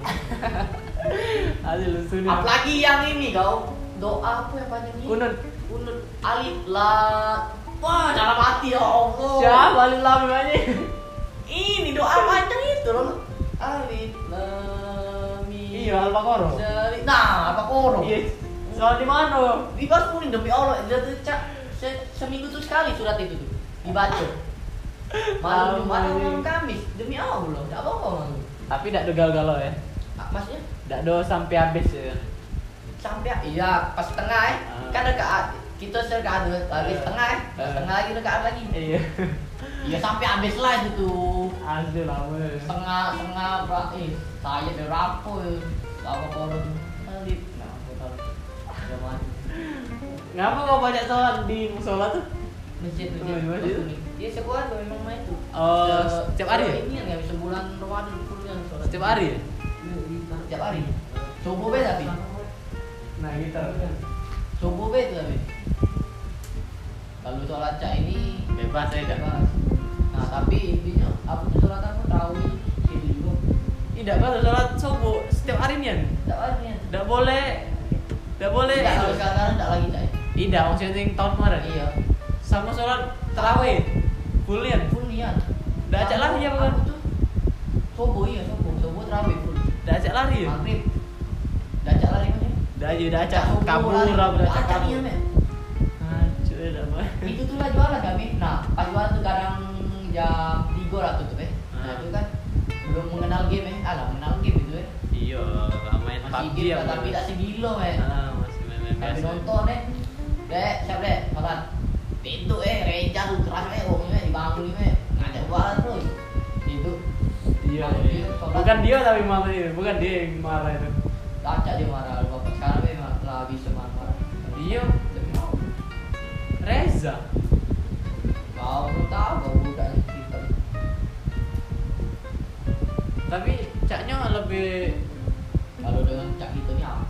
Speaker 1: <laughs> Asli lesu nih.
Speaker 2: apalagi yang ini kau doa apa yang panjang ini?
Speaker 1: Kunut.
Speaker 2: Kunut alif la Wah, dalam hati ya Allah.
Speaker 1: Siapa alif lam mim aja?
Speaker 2: Ini doa panjang itu loh. Alif lam.
Speaker 1: Iya, Al-Baqarah.
Speaker 2: Seri- Nah, apa koro?
Speaker 1: Iya. Sholat di mana?
Speaker 2: Di pas demi Allah, dia tuh cak se- seminggu tuh sekali surat itu tuh dibaca. Malam Jumat atau malam Kamis demi Allah, tidak malu.
Speaker 1: Tapi tidak do galau ya.
Speaker 2: Ah, Maksudnya
Speaker 1: Tidak do sampai habis ya.
Speaker 2: sampai iya pas tengah eh.
Speaker 1: Ah.
Speaker 2: kan dekat kita dekat habis
Speaker 1: Eh.
Speaker 2: tengah eh. pas
Speaker 1: Eh.
Speaker 2: tengah lagi dekat lagi
Speaker 1: Iya.
Speaker 2: iya sampai habis lah itu tuh
Speaker 1: Asli lah weh.
Speaker 2: setengah setengah berapa eh saya berapa ya apa kalau
Speaker 1: Ngapa kau banyak sholat di musola tuh?
Speaker 2: masjid
Speaker 1: Oh, di masjid?
Speaker 2: masjid iya sebulan tuh memang main tuh
Speaker 1: Oh,
Speaker 2: Se-
Speaker 1: setiap hari ya?
Speaker 2: ini yang sebulan Ramadan full yang sholat
Speaker 1: Setiap hari ya?
Speaker 2: setiap hari coba be tapi
Speaker 1: Nah gitu.
Speaker 2: coba be tuh tapi kalau sholat cak ini
Speaker 1: Bebas ya dah.
Speaker 2: bebas nah tapi intinya aku tuh sholat aku tahu itu juga
Speaker 1: Tidak kalau sholat subuh setiap hari nih.
Speaker 2: tidak hari ya
Speaker 1: Tidak boleh. Tidak boleh.
Speaker 2: tidak kalau sekarang tidak lagi cak
Speaker 1: Tidak, maksudnya yang tahun kemarin.
Speaker 2: iya
Speaker 1: Sama sholat terawih. Bulian.
Speaker 2: full niat
Speaker 1: Dah ajak lari ya, bukan?
Speaker 2: Aku tuh sobo iya sobo sobo terawih full
Speaker 1: Dah ajak lari ya?
Speaker 2: maghrib dah ajak lari mana
Speaker 1: Dah aja dah ajak kabur
Speaker 2: lari.
Speaker 1: lah, dah ajak kabur.
Speaker 2: iya, itu tuh lah jualan kami nah pas jualan tuh kadang jam tiga lah tutup eh nah
Speaker 1: Ah.
Speaker 2: itu kan belum mengenal game eh alah mengenal game itu eh
Speaker 1: Iya, main
Speaker 2: masih
Speaker 1: PUBG
Speaker 2: game
Speaker 1: ya.
Speaker 2: tapi tak segilo eh
Speaker 1: Ah, masih main-main
Speaker 2: tapi
Speaker 1: biasa.
Speaker 2: nonton eh dek siap dek makan pintu eh reja tuh keras eh wongnya eh dibangun eh ngajak jualan terus itu
Speaker 1: Iya, iya.
Speaker 2: dia
Speaker 1: Bukan dia tapi marah itu, bukan dia yang marah itu.
Speaker 2: Acak dia marah bapak sekarang memang lah bisa marah
Speaker 1: Iya.
Speaker 2: Allah.
Speaker 1: Reza.
Speaker 2: kau belum tahu kau budak kita
Speaker 1: Tapi caknya lebih
Speaker 2: kalau dengan cak kita ni apa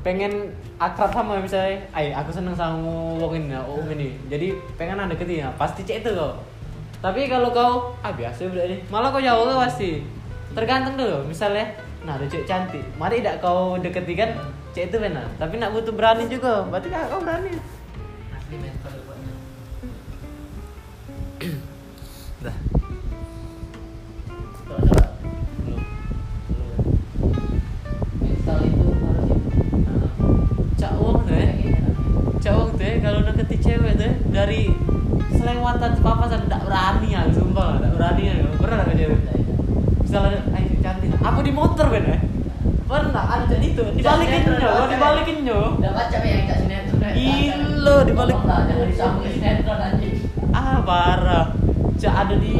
Speaker 1: pengen akrab sama misalnya, ay aku seneng sama wong ini, om ini, jadi pengen ada ketia, pasti cek itu kau. Tapi kalau kau, ah biasa udah ini, malah kau jauh kau pasti. Tergantung dulu, misalnya, nah ada cewek cantik, mari tidak kau deketi kan, cek itu benar. Tapi nak butuh berani juga, berarti kan kau berani. Dah, deketi cewek tuh ya, dari selewatan papasan tidak berani ya, sumpah tidak berani ya, pernah nggak cewek?
Speaker 2: Udah, itu.
Speaker 1: misalnya ayo cantik. Aku di motor ben eh pernah ada jadi itu dibalikin
Speaker 2: baca,
Speaker 1: dibalikin
Speaker 2: udah baca Be, yang cak sinetron ya.
Speaker 1: Gila, dibalik.
Speaker 2: Lah,
Speaker 1: ah parah. Cak ada di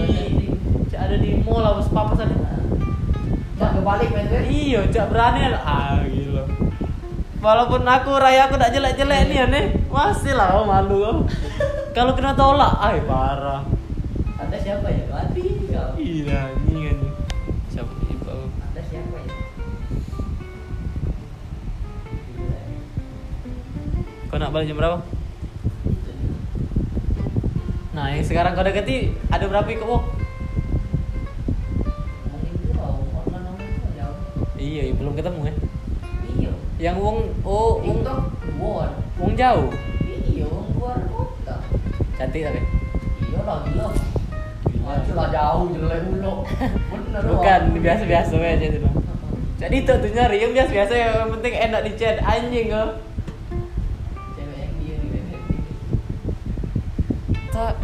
Speaker 1: cak ada di mall apa papa sana
Speaker 2: cak kebalik tuh
Speaker 1: iya cak berani. Ada ah gila walaupun aku raya aku tak jelek jelek nih aneh. Masih lah oh, malu oh. kalau kena tolak ah parah.
Speaker 2: Anda siapa ya? Mati kau.
Speaker 1: Gila ini kan siapa ibu
Speaker 2: anda siapa ya?
Speaker 1: Kau nak balik jam berapa? Nah yang sekarang kau deketi ada berapa ikut
Speaker 2: jauh.
Speaker 1: iya
Speaker 2: luar kota
Speaker 1: Cantik tapi.
Speaker 2: iya lah gila Maju lah jauh jelek mulu <laughs> bener
Speaker 1: Bukan
Speaker 2: Wak.
Speaker 1: biasa-biasa aja itu. mah. Jadi itu tuh nyari yang biasa-biasa yang penting enak di chat anjing kok.
Speaker 2: bebek
Speaker 1: Tak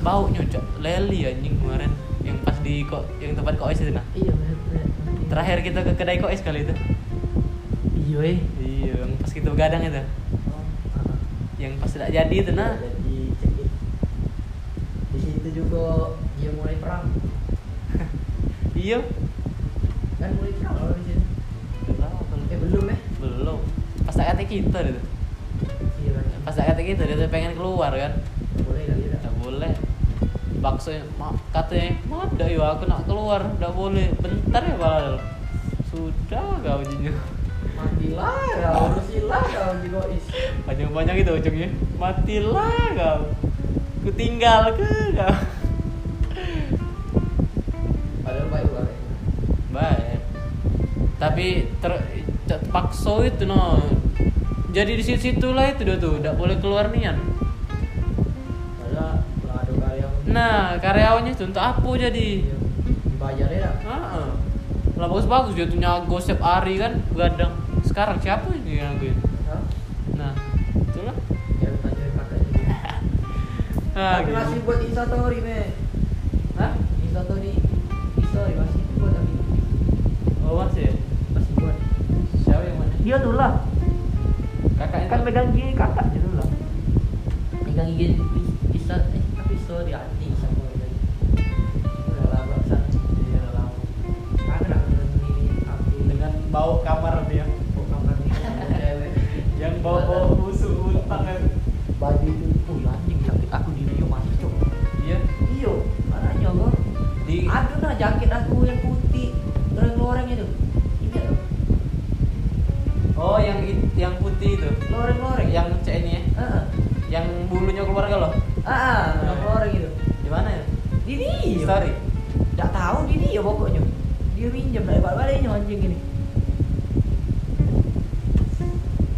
Speaker 1: bau nyocok leli anjing kemarin yang pas di kok yang tempat kois itu nah.
Speaker 2: iya
Speaker 1: Terakhir kita ke kedai kois kali itu.
Speaker 2: iya eh
Speaker 1: Iya, yang pas kita begadang itu. Yang pas tidak jadi itu nah.
Speaker 2: jadi di situ juga dia mulai perang <laughs>
Speaker 1: Iya.
Speaker 2: kan mulai perang kalau di situ
Speaker 1: Belum,
Speaker 2: eh belum eh
Speaker 1: Belum. Pas tak kata kita itu.
Speaker 2: iya kan
Speaker 1: Pas tak kata kita dia pengen keluar kan.
Speaker 2: boleh ya
Speaker 1: Tidak boleh. Bakso katanya, ada ya aku nak keluar, tidak boleh. Bentar ya padahal. Sudah kau jinyo.
Speaker 2: Matilah ya urusilah kau is
Speaker 1: Panjang-panjang itu ujungnya. Matilah kau. Ku tinggal ke kau.
Speaker 2: padahal baik banget
Speaker 1: Baik. Tapi ter terpaksa itu no. Jadi di situ lah itu dia tuh, tidak boleh keluar nian. Nah, karyawannya itu untuk apa jadi?
Speaker 2: Iya. dibayar ya
Speaker 1: Heeh. Lah bagus-bagus dia tuh nyago setiap hari kan begadang. Sekarang siapa ini yang ngaguin?
Speaker 2: Hah?
Speaker 1: Nah, itulah.
Speaker 2: ya lu tanya kakak juga <laughs>
Speaker 1: Ah,
Speaker 2: tapi
Speaker 1: gitu.
Speaker 2: masih buat instastory me
Speaker 1: Hah?
Speaker 2: instastory instastory masih buat tapi
Speaker 1: Oh, masih ya?
Speaker 2: masih buat
Speaker 1: Siapa yang mana?
Speaker 2: dia tuh lah
Speaker 1: Kakaknya
Speaker 2: kan
Speaker 1: tuh?
Speaker 2: megang gigi kakak gitu lah megang gigi bisa
Speaker 1: Yang bulunya keluar kalau.
Speaker 2: ah ah loreng-loreng itu
Speaker 1: Di mana ya?
Speaker 2: di dia.
Speaker 1: Story.
Speaker 2: Nggak tahu di dia pokoknya. Dia pinjam dari balik-baliknya anjing ini.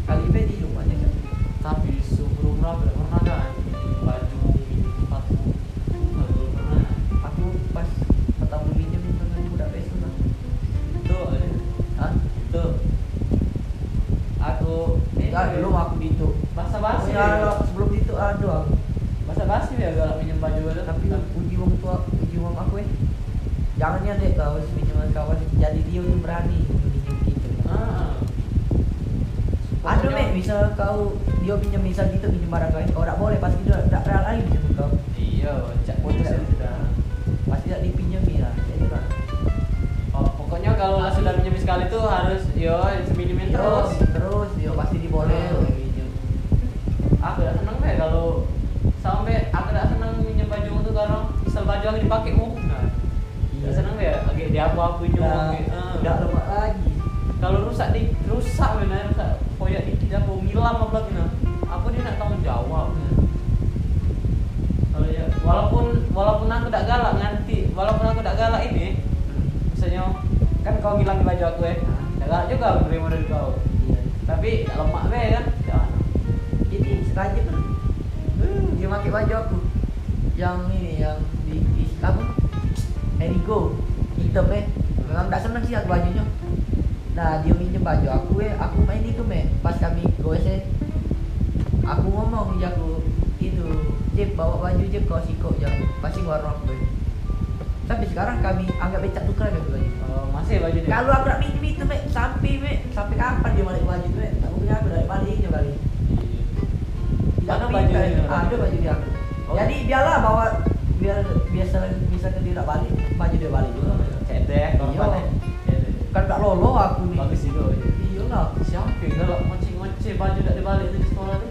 Speaker 2: Kali be di rumahnya kan
Speaker 1: Tapi sebelum berapa
Speaker 2: misal gitu barang kau
Speaker 1: ya aku
Speaker 2: itu Jep bawa baju Jep kau siko jam pasti warna aku eh. Tapi sekarang kami anggap becak tukar gitu baju.
Speaker 1: oh, masih baju
Speaker 2: Kalau aku minjem itu me, sampai me, sampai kapan dia balik baju itu me? Aku punya aku dari balik aja kali.
Speaker 1: Mana
Speaker 2: Tapi
Speaker 1: baju dia?
Speaker 2: Ada baju dia.
Speaker 1: Oh.
Speaker 2: Jadi biarlah bawa biar biasa bisa ke dia tak balik, baju dia balik juga.
Speaker 1: cetek korban
Speaker 2: Iya.
Speaker 1: ya Cetek.
Speaker 2: Kan tak lolo aku nih.
Speaker 1: bagus ya.
Speaker 2: Iya lah.
Speaker 1: siapa yang galak ngoceh-ngoceh baju tak dibalik di sekolah tu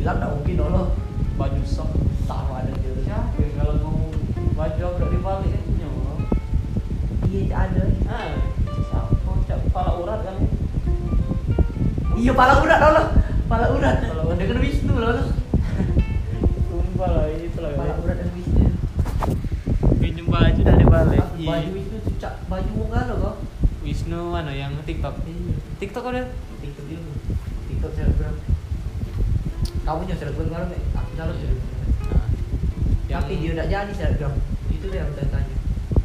Speaker 2: Hilang tak mungkin lolo.
Speaker 1: baju sok
Speaker 2: Sama ada dia.
Speaker 1: siapa yang kalau ngomong baju aku tak dibalik punya kau
Speaker 2: Iya tak ada.
Speaker 1: ah siapa cak kepala urat kan
Speaker 2: Iya pala urat lolo. Pala urat.
Speaker 1: Pala urat.
Speaker 2: Dengan Wisnu lolo.
Speaker 1: sumpah lah itu lah
Speaker 2: Pala urat dan Wisnu.
Speaker 1: pinjem baju tak dibalik
Speaker 2: Aku Baju Wisnu tu cak baju munga lo kau.
Speaker 1: Wisnu mana yang TikTok
Speaker 2: Iya.
Speaker 1: TikTok ada
Speaker 2: TikTok dia. TikTok selebgram. Kamu selebgram baru me? Aku calon selebgram.
Speaker 1: Nah, yang
Speaker 2: Tapi dia tak jadi selebgram. Itu dia yang saya tanya.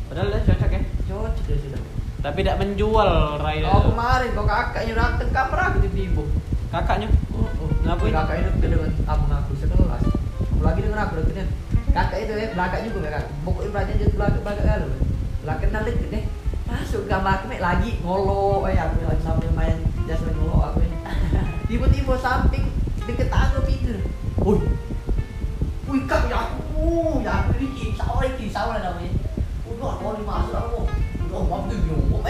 Speaker 1: padahal dia cocok ya
Speaker 2: Cocok dia sudah.
Speaker 1: tapi tidak menjual Rai
Speaker 2: Oh kemarin kau kakaknya datang kamar aku tiba-tiba.
Speaker 1: kakaknya
Speaker 2: Oh, oh.
Speaker 1: Ngapain?
Speaker 2: Kakak itu dengan abang aku sekelas. Apalagi dengan aku deketnya. Kakak itu ya belakang juga ya kak. Pokoknya belakang jadi belakang belakang kan. Belakang kenal deket deh. Masuk kamar aku lagi ngolo ya aku lagi sambil main jas main ngolo aku. <laughs> Tiba-tiba samping deket mau tuh mau ngomong, mau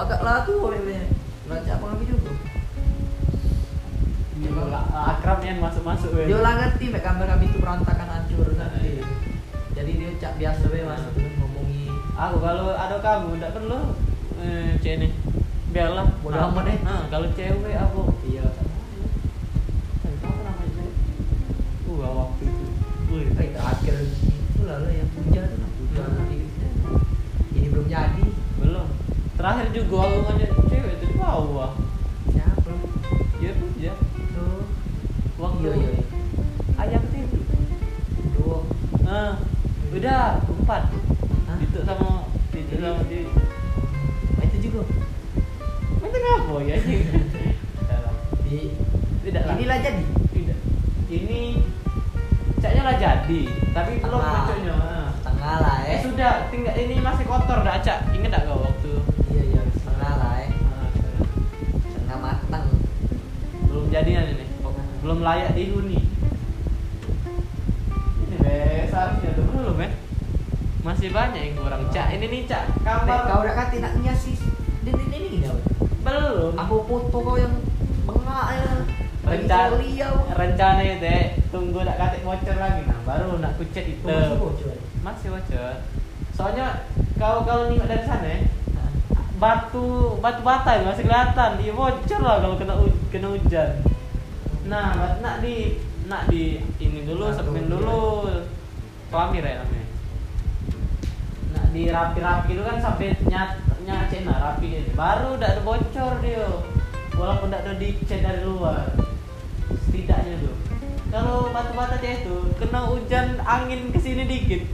Speaker 2: agak lah tuh apa juga.
Speaker 1: Akrab yang masuk-masuk ya.
Speaker 2: Dia lah ngerti mek kami itu berantakan hancur nanti. Jadi dia cak biasa masuk tuh ngomongi.
Speaker 1: Aku kalau ada kamu tidak perlu eh cek nih. Biarlah.
Speaker 2: Bodo
Speaker 1: Nah,
Speaker 2: amat deh.
Speaker 1: Nah, kalau cewek aku Uh, waktu itu. Wih,
Speaker 2: Eh terakhir itu lah yang hujan tuh nanti. Ini belum jadi.
Speaker 1: belum. Terakhir juga aku ngajak cewek itu di bawah.
Speaker 2: Siapa?
Speaker 1: Ya puja.
Speaker 2: Tuh.
Speaker 1: Waktu
Speaker 2: Iya iya. iya.
Speaker 1: ayam itu.
Speaker 2: Dua.
Speaker 1: Nah, udah empat.
Speaker 2: Hah?
Speaker 1: Itu sama itu
Speaker 2: Iya.
Speaker 1: sama di
Speaker 2: Ah, itu juga.
Speaker 1: Itu ngapa ya? <laughs>
Speaker 2: Di
Speaker 1: Tidak lah.
Speaker 2: inilah jadi.
Speaker 1: Tidak. Ini caknya lah jadi, tapi belum
Speaker 2: Tengah.
Speaker 1: Ah.
Speaker 2: Setengah lah
Speaker 1: Eh
Speaker 2: eh.
Speaker 1: sudah, tinggal ini masih kotor dah cak. Ingat tak kau waktu?
Speaker 2: Iya iya setengah lah eh.
Speaker 1: Ah,
Speaker 2: Setengah matang.
Speaker 1: belum jadian ini. Belum layak dihuni. Ini be, seharusnya tuh belum ya. Masih banyak yang kurang. Cak, ini nih cak kamar.
Speaker 2: kau udah kata nak nyasis ini ini ini
Speaker 1: belum.
Speaker 2: Aku foto kau yang bengak ya.
Speaker 1: Rencana rencana itu eh, tunggu nak katik bocor lagi. Nah baru nak kucet itu.
Speaker 2: Masih bocor.
Speaker 1: masih bocor soalnya kau kalau nengok dari sana eh, batu batu bata masih kelihatan. Dia bocor lah kalau kena kena hujan. Nah nak di nak di ini dulu
Speaker 2: iya.
Speaker 1: dulu. Kelamir ya namanya nak di rapi rapi itu kan sampai nyat nyacet nah rapi ini baru udah ada bocor dia. Walaupun tidak ada dicat dari luar. Setidaknya tuh kalau batu bata dia itu kena hujan angin ke sini dikit.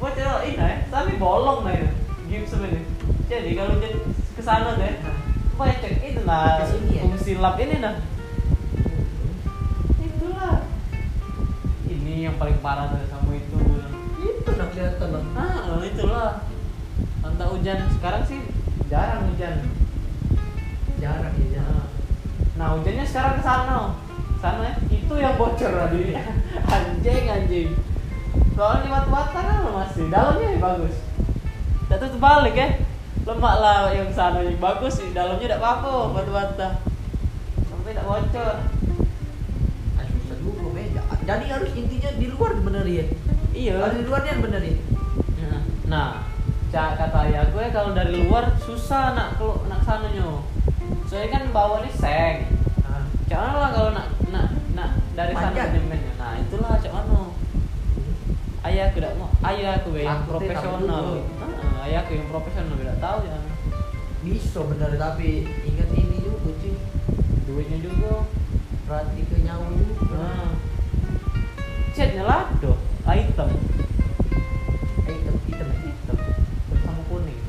Speaker 1: Bocor ini ya tapi bolong lah ya gipsum ini. Jadi kalau hujan ke sana deh banyak itu nah
Speaker 2: Ke sini ya?
Speaker 1: fungsi lap ini nah itulah. Ini yang paling parah tuh sama itu.
Speaker 2: Itu nak kelihatan bang.
Speaker 1: ah itulah. Antara hujan. Sekarang sih jarang hujan.
Speaker 2: Jarang ya jarang.
Speaker 1: nah hujannya sekarang ke sana ya. itu yang bocor tadi <laughs> anjing anjing. Soalnya batu bata kan masih dalamnya ya bagus. Tidak tuh terbalik ya. Lemak lah yang sana yang bagus di dalamnya tidak apa-apa batu bata sampai tidak bocor.
Speaker 2: Jadi harus intinya di luar bener ya?
Speaker 1: Iya.
Speaker 2: Harus di luarnya bener ya?
Speaker 1: Nah cak kata ayahku ya kalau dari luar susah nak kalau nak sana nyo soalnya kan bawa nih seng.
Speaker 2: Nah,
Speaker 1: cak mana lah kalau nak dari sana nah itulah cak mana ayahku tidak mau. Ayahku yang
Speaker 2: Takutnya
Speaker 1: profesional.
Speaker 2: takut
Speaker 1: Ah, ayahku yang profesional tidak tahu ya.
Speaker 2: Bisa bener tapi ingat ini juga cuy
Speaker 1: duitnya juga.
Speaker 2: Berarti ke nyawa juga.
Speaker 1: Nah catnya lado item.
Speaker 2: Item item
Speaker 1: hitam hitam sama kuning.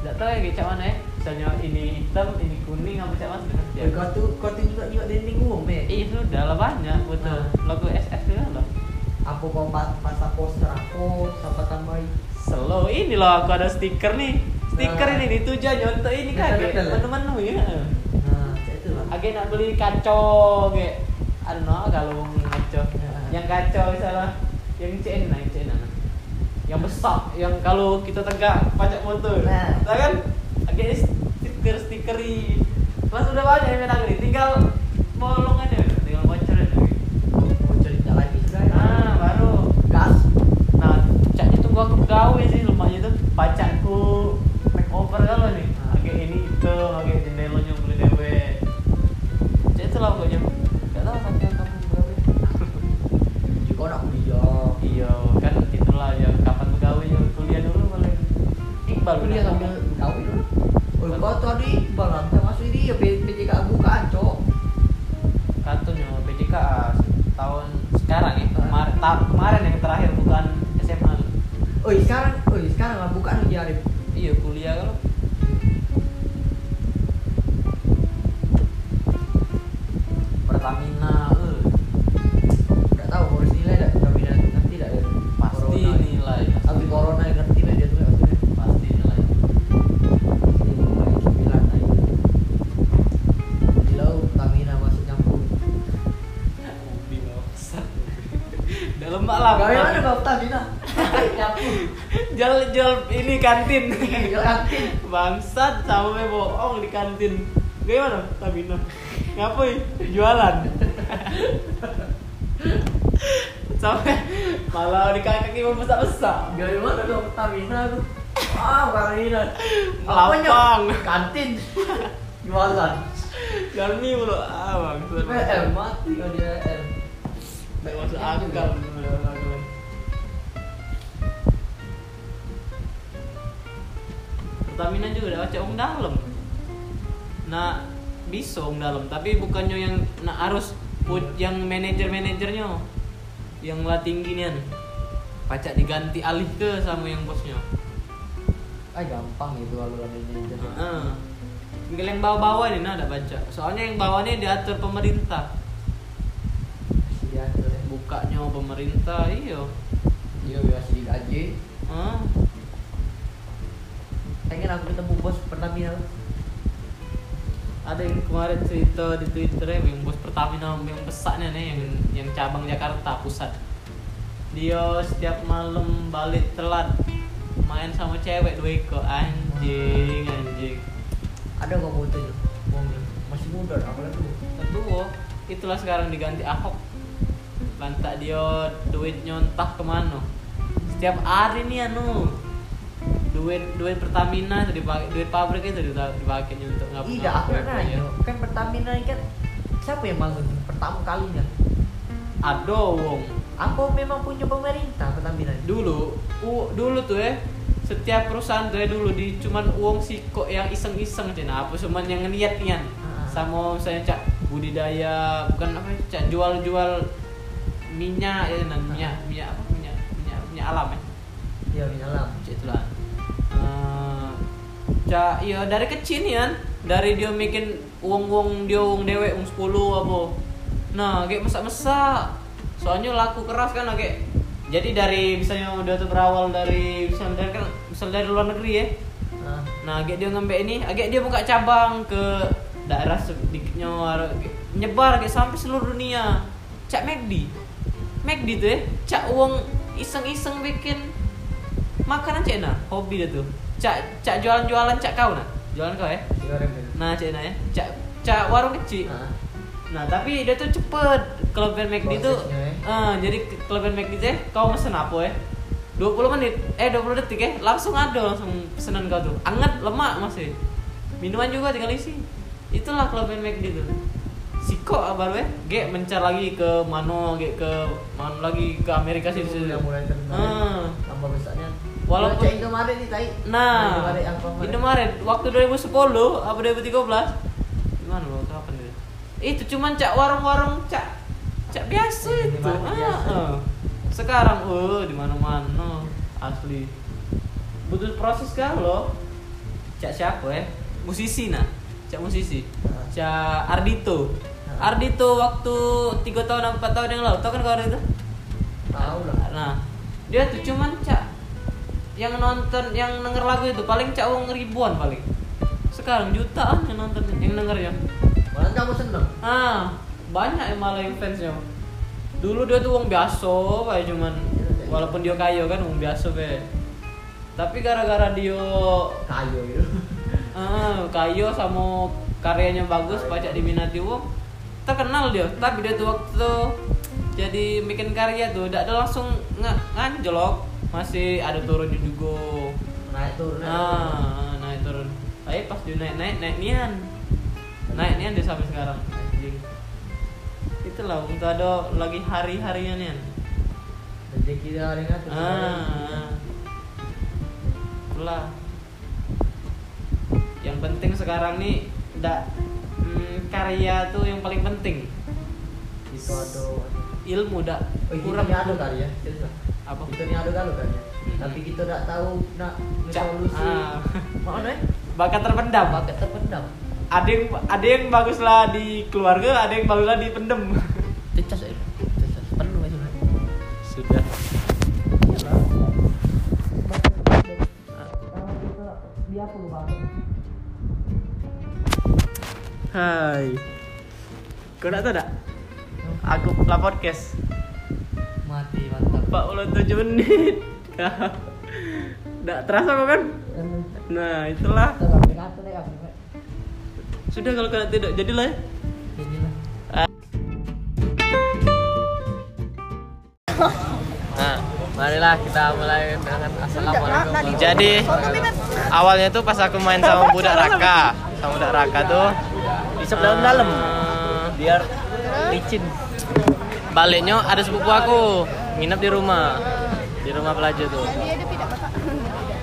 Speaker 1: Tidak tahu ya kayak mana ya misalnya ini hitam ini kuning apa dengan dia
Speaker 2: Eh, kau tuh kau tuh juga juga dinding umum ya
Speaker 1: iya sudah lah banyak betul.
Speaker 2: Nah.
Speaker 1: logo SS itu lah
Speaker 2: apa kau pas pasang poster aku siapa tambahin?
Speaker 1: Slow ini loh aku ada stiker nih. Stiker
Speaker 2: Nah.
Speaker 1: ini ditujuan untuk ini kan menu-menu ya.
Speaker 2: Nah itu lah.
Speaker 1: Agak nak beli kacau kayak don't know kalau kacau
Speaker 2: Nah.
Speaker 1: yang kacau misalnya yang CN nah yang CN nah. yang besar yang kalau kita tegak pajak motor.
Speaker 2: Nah.
Speaker 1: Kan agak stiker stikeri mas udah banyak yang menang nih tinggal bolong aja tinggal bocor aja
Speaker 2: mau cerita lagi
Speaker 1: nah baru
Speaker 2: gas
Speaker 1: Nah, caknya tunggu aku pegawai sih lumayan tuh pacakku makeover kalau nih.
Speaker 2: Ah.
Speaker 1: Agak ini itu, agak jendelanya beli dewe. Cak itu lah pokoknya. Gak tahu sampai yang kapan pegawai.
Speaker 2: juga nak kuliah
Speaker 1: iya, kan itulah ya kapan pegawainya kuliah dulu paling. Iqbal
Speaker 2: kuliah
Speaker 1: Kemarin, yang terakhir bukan SMA.
Speaker 2: oh sekarang oh sekarang lah bukaan lagi Arif
Speaker 1: Iya, kuliah kalau kantin
Speaker 2: Yakin.
Speaker 1: bangsat sama bohong di kantin gimana Tabina ngapain jualan sampai malah di kaki mau besar besar
Speaker 2: Gawe mana kau Pertamina tu? Ah, Pertamina.
Speaker 1: Lapang.
Speaker 2: Kantin. Jualan.
Speaker 1: jangan nih mulu ah bangsat
Speaker 2: PM mati kau dia PM.
Speaker 1: Masuk akal Pertamina juga udah baca om dalam nah bisa dalam tapi bukannya yang nah harus put yang manajer manajernya yang lah tinggi nian pacak diganti alih ke sama yang bosnya
Speaker 2: Ah gampang itu aluran ini.
Speaker 1: Heeh. tinggal yang bawa-bawa nih nah ada baca soalnya yang bawahnya diatur pemerintah
Speaker 2: tuh.
Speaker 1: bukanya pemerintah iyo
Speaker 2: Dia biasa digaji.
Speaker 1: Hah?
Speaker 2: Pengen aku ketemu bos Pertamina.
Speaker 1: ada yang kemarin cerita di Twitter ya yang bos Pertamina yang besarnya nih yang yang cabang Jakarta pusat. Dia setiap malam balik telat main sama cewek dua ekor. Anjing anjing.
Speaker 2: Ada nggak fotonya? Masih muda, apalagi tuh.
Speaker 1: Tentu itulah sekarang diganti Ahok. Lantak dia duitnya entah ke mana setiap hari nih anu duit duit Pertamina itu dipakai duit pabrik itu dipakai untuk ngapa
Speaker 2: Tidak, aku nanya. Kan Pertamina kan siapa yang bangun pertama kalinya?
Speaker 1: ada wong
Speaker 2: Apa memang punya pemerintah Pertamina?
Speaker 1: dulu u, dulu tuh ya setiap perusahaan tuh ya dulu di cuman uang siko yang iseng-iseng aja nah apa cuman yang niat nian
Speaker 2: Ah.
Speaker 1: sama misalnya cak budidaya bukan apa ya, cak jual-jual minyak ya nah, minyak minyak apa minyak minyak minyak alam ya
Speaker 2: Iya, dalam.
Speaker 1: cak itulah Eh, cak ya dari kecil kan dari dia bikin uang-uang dia uang dewek uang sepuluh apa. Nah kayak masak-masak soalnya laku keras kan kayak jadi dari misalnya udah tuh berawal dari misalnya dari kan misal dari luar negeri ya.
Speaker 2: Nah,
Speaker 1: nah agak dia ngambil ini agak dia buka cabang ke daerah sedikitnya nyebar kayak sampai seluruh dunia. Cak McD McD tuh ya. Cak uang iseng-iseng bikin makanan cak nah hobi dia tuh cak cak jualan-jualan cak kau nah jualan kau ya nah cak nah ya cak cak warung kecil.
Speaker 2: Nah,
Speaker 1: Nah tapi dia tuh cepet. Kelebihan McD
Speaker 2: ya.
Speaker 1: eh, Jadi ke- kelebihan McD tuh kau mesen apa ya 20 menit, eh 20 detik ya Langsung ada langsung pesanan kau tuh Anget, lemak masih. Minuman juga tinggal isi. Itulah kelebihan McD tuh Siko baru ya G mencar lagi ke mano, G ke mana lagi ke Amerika sih
Speaker 2: Udah mulai terkenal.
Speaker 1: Ah.
Speaker 2: Tambah besarnya.
Speaker 1: Walaupun-
Speaker 2: Kalau cek Indomaret nih tai.
Speaker 1: Nah,
Speaker 2: Indomaret Indomaret.
Speaker 1: Waktu 2010 apa 2013? Gimana lo? Kapan itu? Itu cuman cak warung-warung cak cak biasa itu.
Speaker 2: Minimarket
Speaker 1: Ah,
Speaker 2: biasa.
Speaker 1: ah. Sekarang oh di mana-mana asli. Butuh proses kan lo? Cak siapa ya? Musisi nah. Cak musisi. Cak Ardito. Ardito waktu 3 tahun atau 4 tahun yang lalu, tau kan kau Ardito?
Speaker 2: Tahu lah.
Speaker 1: Nah, dia tuh cuman cak yang nonton, yang denger lagu itu paling cak uang ribuan paling. Sekarang jutaan yang nonton, yang dengernya.
Speaker 2: Malah kamu seneng.
Speaker 1: Ah, banyak yang malah yang fansnya. Dulu dia tuh uang biasa, kayak cuman walaupun dia kaya kan uang biasa be. Tapi gara-gara dia
Speaker 2: Kayu gitu. <laughs>
Speaker 1: ah, kaya sama karyanya bagus, banyak diminati uang, terkenal dia. Tapi dia tuh waktu jadi bikin karya tuh, ada langsung nggak nganjlok, masih ada turunnya juga.
Speaker 2: Naik turun. naik turun.
Speaker 1: Ah, naik turun. Tapi pas dia naik naik naik nian, naik nian dia sampai sekarang. Anjing. Itulah untuk ada lagi hari harinya nian.
Speaker 2: Rezeki dia hari ngatur.
Speaker 1: Ah, itulah. Yang penting sekarang nih, ndak hmm, karya tuh yang paling penting.
Speaker 2: Itu ada.
Speaker 1: Ilmu dak
Speaker 2: Oh, itu
Speaker 1: kurang
Speaker 2: ada ya. Lah.
Speaker 1: Apa?
Speaker 2: Kita ni ada kali kan ya. Tapi kita tak tahu nak solusi.
Speaker 1: Ah.
Speaker 2: Mana eh? <laughs>
Speaker 1: Bakat terpendam.
Speaker 2: Bakat terpendam.
Speaker 1: Ada yang ada yang baguslah di keluarga, ada yang baguslah dipendem. <laughs>
Speaker 2: Cecas eh. Cecas. Penuh sebenarnya.
Speaker 1: Sudah. Hai. Kau nak tahu tak? Aku lah podcast.
Speaker 2: Mati mantap.
Speaker 1: Pak ulang 7 menit. <laughs> Tak terasa kau kan? Nah, itulah.
Speaker 2: Ya.
Speaker 1: Sudah kalau kau nak tidak jadilah ya.
Speaker 2: Inilah.
Speaker 4: Nah, marilah kita mulai dengan assalamualaikum.
Speaker 1: Jadi awalnya tuh pas aku main sama budak Raka, sama budak Raka tuh
Speaker 4: Isep dalam-dalam.
Speaker 1: eh,
Speaker 4: Biar licin.
Speaker 1: baliknya ada sepupu aku nginep di rumah. Di rumah pelajar tuh.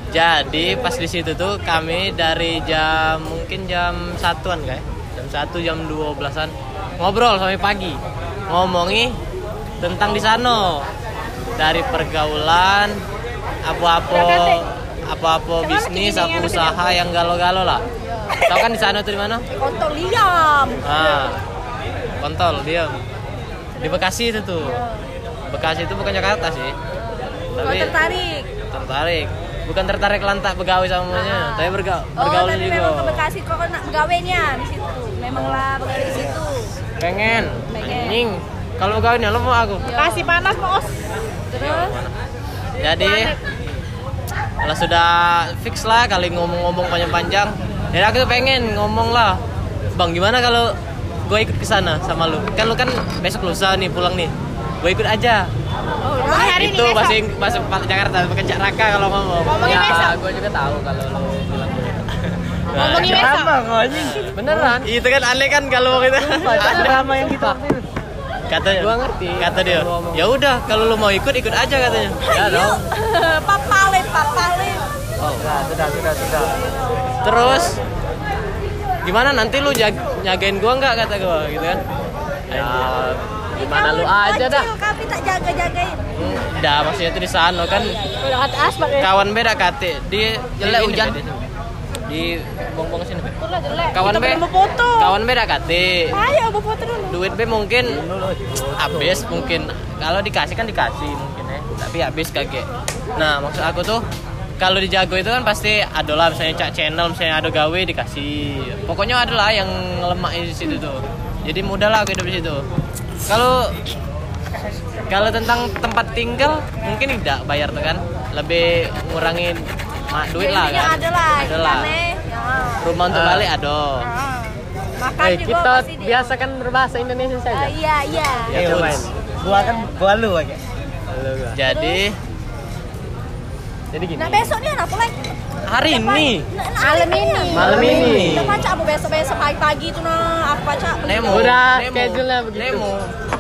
Speaker 1: Jadi pas di situ tuh kami dari jam mungkin jam satuan kayak. Jam satu jam dua belasan ngobrol sampai pagi. Ngomongi tentang di sana. Dari pergaulan apa-apa apa-apa bisnis apa usaha yang galau-galau lah. Tau kan di sana tuh di mana?
Speaker 5: Kontol liam.
Speaker 1: Ah, kontol dia di Bekasi itu tuh. Bekasi itu bukan Jakarta sih.
Speaker 5: Kok
Speaker 1: Tapi
Speaker 5: tertarik?
Speaker 1: tertarik. Bukan tertarik lantak begawe sama
Speaker 5: Ah.
Speaker 1: tapi berga
Speaker 5: Oh,
Speaker 1: bergaul
Speaker 5: tapi
Speaker 1: juga.
Speaker 5: memang ke Bekasi kok nak begawenya di situ. Memanglah begawe di situ.
Speaker 1: Pengen.
Speaker 5: Pengen.
Speaker 1: Kalau begawe nih lo mau aku.
Speaker 5: Bekasi panas, Bos. Terus
Speaker 1: Jadi kalau sudah fix lah kali ngomong-ngomong panjang-panjang. Jadi aku tuh pengen ngomong lah. Bang, gimana kalau gue ikut ke sana sama lu? Kan lu kan besok lusa nih pulang nih. Gue ikut aja.
Speaker 5: Oh, hari
Speaker 1: itu bahasa Pak Jakarta pakai Cak Raka kalau ngomong.
Speaker 5: Ngomongin
Speaker 4: ya,
Speaker 5: besok.
Speaker 4: gue juga tahu kalau lo bilang begitu. <laughs>
Speaker 5: Ngomongin
Speaker 1: Nah,
Speaker 5: besok.
Speaker 4: kok anjing? Beneran?
Speaker 1: Itu kan aneh kan kalau mau kita.
Speaker 4: drama yang kita
Speaker 1: Kata
Speaker 4: Gua ngerti.
Speaker 1: Kata dia. Ya udah kalau lu mau ikut ikut aja katanya. <laughs>
Speaker 4: Ya dong. <laughs>
Speaker 5: papalit, papalit.
Speaker 4: Oh, sudah, sudah, sudah, sudah.
Speaker 1: Terus gimana nanti lu jag- nyagain gua nggak kata gua gitu kan?
Speaker 4: Ya, gimana lu aja dah.
Speaker 5: Kami tak jaga-jagain.
Speaker 1: Hmm, Dah maksudnya itu di sana kan
Speaker 5: Udah kata asbak ya.
Speaker 1: kawan beda kate. Di
Speaker 4: Jelek hujan.
Speaker 1: Di- bong-bong sini Be. Kawan be kawan beda kate.
Speaker 5: Ayo, bu foto dulu.
Speaker 1: duit be mungkin habis mungkin. Kalau dikasih kan dikasih mungkin ya tapi habis kaget nah maksud aku tuh kalau di Jago itu kan pasti ada lah misalnya cak channel misalnya ada gawe dikasih. Pokoknya ada lah yang lemak di situ tuh. Jadi mudah lah aku hidup di situ kalau kalau tentang tempat tinggal mungkin tidak bayar tuh kan lebih ngurangin mak duit lah kan
Speaker 5: ada lah.
Speaker 1: ada lah
Speaker 5: Ikannya, ya.
Speaker 1: rumah untuk
Speaker 4: Ah.
Speaker 1: balik ada
Speaker 5: Ah. Makan
Speaker 4: Eh,
Speaker 5: juga
Speaker 4: kita
Speaker 5: dia.
Speaker 4: biasa kan berbahasa Indonesia
Speaker 5: Ah,
Speaker 4: saja.
Speaker 5: iya, iya.
Speaker 4: Ya, cobain.
Speaker 6: Gua kan gua lu aja.
Speaker 7: Jadi
Speaker 4: Jadi gini.
Speaker 5: Nah besok nih anak mulai
Speaker 7: hari ini
Speaker 5: malam ini.
Speaker 4: Malam ini.
Speaker 5: Kita baca aku besok-besok pagi-pagi tuh nah aku baca.
Speaker 7: Nemo
Speaker 4: Udah
Speaker 7: Nemo.
Speaker 4: schedule-nya begitu.
Speaker 7: Nemo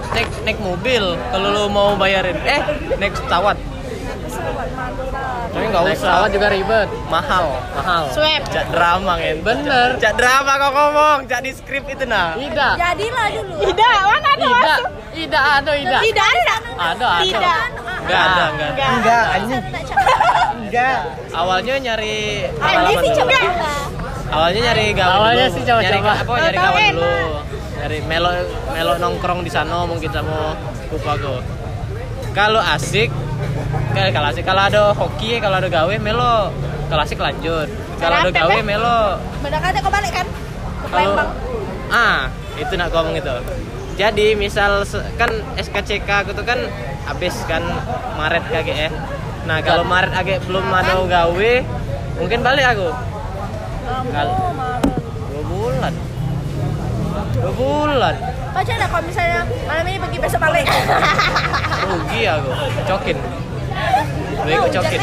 Speaker 7: naik naik mobil kalau lu mau bayarin eh naik pesawat tapi nggak
Speaker 4: Naik
Speaker 7: usah
Speaker 4: pesawat juga ribet.
Speaker 7: mahal mahal
Speaker 5: Swab.
Speaker 7: cak drama kan
Speaker 4: Bener.
Speaker 7: cak drama kok ngomong cak di skrip itu nah
Speaker 4: Ida.
Speaker 5: Jadilah dulu.
Speaker 8: Tidak, mana ada
Speaker 4: Ida.
Speaker 8: masuk?
Speaker 4: Ida ada Ida.
Speaker 8: Tidak ada.
Speaker 4: Ada ada.
Speaker 8: Tidak.
Speaker 7: nggak ada nggak ada
Speaker 6: Enggak, anjing. Enggak.
Speaker 7: awalnya nyari
Speaker 5: Ini
Speaker 7: pengalaman
Speaker 5: sih coba.
Speaker 7: awalnya nyari gawe
Speaker 4: Awalnya
Speaker 7: dulu.
Speaker 4: sih coba-coba.
Speaker 7: nyari apa nyari kawan dulu nyari melo melo nongkrong di sana mungkin sama pupaku kalau asik kayak kalau asik kalau ada hoki kalau ada gawe melo. Kalau asik lanjut. Kalau ada gawe melo.
Speaker 5: Benar kan kau balik kan? Ke
Speaker 7: kalau
Speaker 5: Palembang.
Speaker 7: ah itu nak ngomong itu. Jadi misal kan SKCK aku tuh kan habis kan Maret kagak ya nah kalau Maret agak belum ada gawe mungkin balik aku. Kal- dua bulan. Dua bulan.
Speaker 5: Lah kalau misalnya malam ini pergi besok balik.
Speaker 7: rugi aku. Cokin gue ikut cokin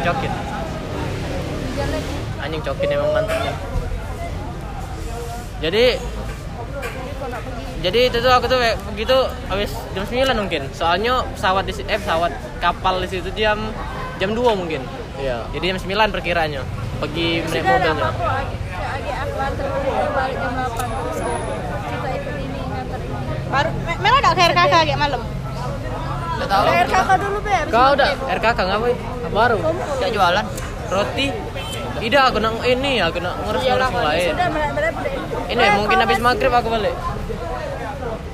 Speaker 7: cokin anjing cokin emang mantap jadi jadi itu tuh aku tuh kayak begitu habis jam 9 mungkin. Soalnya pesawat di si- eh pesawat kapal di situ jam jam 2 mungkin.
Speaker 4: Iya.
Speaker 7: jadi jam 9 perkiranya pergi naik mobilnya.
Speaker 5: aku lagi lagi aku antar dulu balik jam 8 terus kita ikut ini ngantar ini.
Speaker 8: Baru Mela ada ke RKK kayak malam.
Speaker 7: Tahu
Speaker 5: kakak dulu ber.
Speaker 4: Kau udah
Speaker 7: RKK ngapain
Speaker 4: baru.
Speaker 7: Nggak jualan roti tidak aku nak ini aku nak ngurus ngurus yang lain ini mungkin habis maghrib aku balik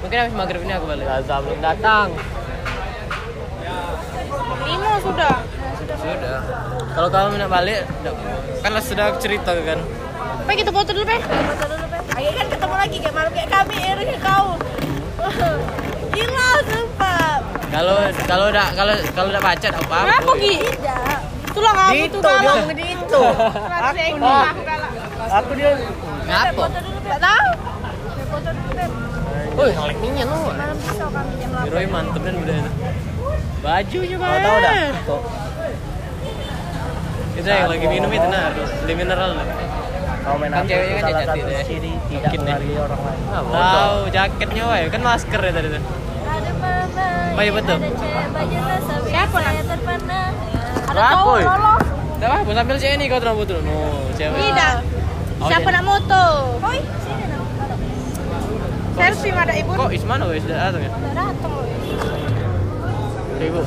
Speaker 7: mungkin habis maghrib ini aku balik
Speaker 4: Gaza belum datang.
Speaker 8: Lima sudah.
Speaker 7: sudah kalau kamu nak balik kan lah sudah cerita kan
Speaker 8: Pe kita foto dulu, Pe.
Speaker 5: Foto dulu ber. Ayo kan ketemu lagi kayak malam kayak kami Erin kau. <laughs> Gila sumpah.
Speaker 7: Kalau kalau udah kalau kalau udah baca apa apa
Speaker 8: Kenapa, Gi?
Speaker 5: Tidak.
Speaker 8: Tuh
Speaker 6: Gitu dia
Speaker 8: galak.
Speaker 6: ngomong gitu.
Speaker 8: Aku nih. Aku.
Speaker 6: Aku dia
Speaker 7: ngapa
Speaker 5: Foto dulu ber.
Speaker 8: Enggak tahu.
Speaker 5: Foto dulu ber.
Speaker 7: Woi, ngeleknya lu.
Speaker 5: Malam pisau kami jam 8.
Speaker 7: Hiroi mantep dan udah itu. Bajunya
Speaker 6: Kalau tahu dah. Tuh.
Speaker 7: Itu yang lagi minum itu nah, beli mineral. lah.
Speaker 6: Kau main
Speaker 7: Kan
Speaker 6: apa?
Speaker 7: ceweknya kan
Speaker 6: satu
Speaker 7: deh.
Speaker 6: ciri tidak
Speaker 7: Mungkin deh.
Speaker 6: menghargai orang lain.
Speaker 4: Ah.
Speaker 7: Tahu jaketnya wae, kan masker ya tadi tuh.
Speaker 5: Mama.
Speaker 7: Oh, iya, betul.
Speaker 5: Cewek
Speaker 8: Siapa,
Speaker 5: saya terpana. Ada cowok
Speaker 4: oi?
Speaker 5: lolos.
Speaker 7: Apa, sambil sini kau terang betul. No, cewek.
Speaker 8: Tidak.
Speaker 7: Oh,
Speaker 8: Siapa
Speaker 7: iya.
Speaker 8: nak moto?
Speaker 5: Oi, sini nak. Ada.
Speaker 8: Selfie ada ibu.
Speaker 7: Kok Isman wes sudah datang ya?
Speaker 5: Udah datang.
Speaker 7: Ibu.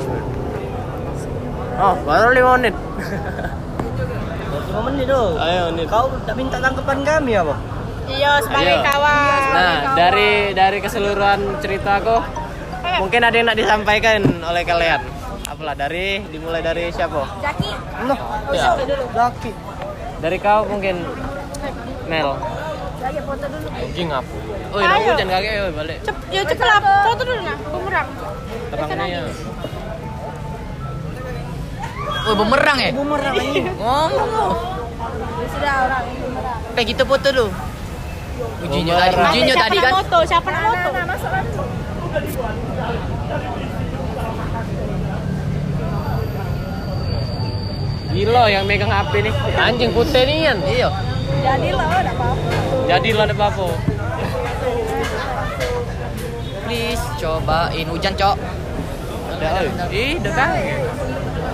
Speaker 7: Oh, baru 5 menit.
Speaker 6: Lima menit tuh.
Speaker 7: Ayo, menit.
Speaker 6: Kau tak minta tanggapan kami apa?
Speaker 8: Iya, sebagai
Speaker 7: Ayo.
Speaker 8: kawan.
Speaker 7: Nah, dari dari keseluruhan ceritaku, mungkin ada yang nak disampaikan oleh kalian. Apalah dari dimulai dari siapa?
Speaker 5: Jaki.
Speaker 6: Noh,
Speaker 7: Ya.
Speaker 6: laki.
Speaker 7: Dari kau mungkin Mel.
Speaker 5: Lagi foto dulu.
Speaker 4: Anjing apa?
Speaker 7: Oh, ini
Speaker 8: Ayo.
Speaker 7: hujan kakek yuk balik.
Speaker 8: Cep, ya cepet lah. Foto dulu nah, bumerang.
Speaker 7: Ya.
Speaker 9: Oh, bumerang ya?
Speaker 6: Bumerang anjing. <laughs>
Speaker 9: Ngomong.
Speaker 5: Ya Sudah orang ini benar.
Speaker 9: Pe kita foto dulu. Ujinya tadi,
Speaker 7: Bumerang.
Speaker 9: ujinya
Speaker 8: Siapa
Speaker 9: tadi
Speaker 8: nak
Speaker 9: kan.
Speaker 8: moto? Siapa nak
Speaker 5: Nah,
Speaker 8: moto?
Speaker 5: nah, dulu.
Speaker 7: Gila yang megang HP nih.
Speaker 4: Anjing putih nih kan.
Speaker 7: Iya.
Speaker 5: Jadi lah, udah apa-apa.
Speaker 7: Jadi lah ada apa?
Speaker 9: Please cobain hujan, Cok.
Speaker 7: Ada. Ih, udah kan.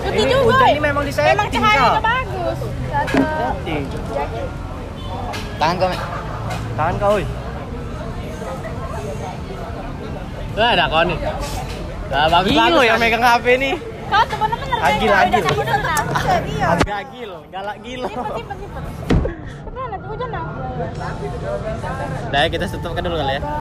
Speaker 8: Putih juga.
Speaker 6: hujan
Speaker 8: eh.
Speaker 6: ini memang disetting,
Speaker 8: Memang cahayanya bagus.
Speaker 5: Satu.
Speaker 6: Setting.
Speaker 9: Tangan kau, Mek.
Speaker 6: Tangan kau. oi.
Speaker 4: Nah, ada kau nih. Nah, bagus
Speaker 7: Gila
Speaker 4: bagus.
Speaker 7: yang megang HP nih.
Speaker 8: Kau bener-bener.
Speaker 6: Agil, agil.
Speaker 5: Iya.
Speaker 7: Gagil, galak gila. Nah, kita tutupkan dulu kali ya.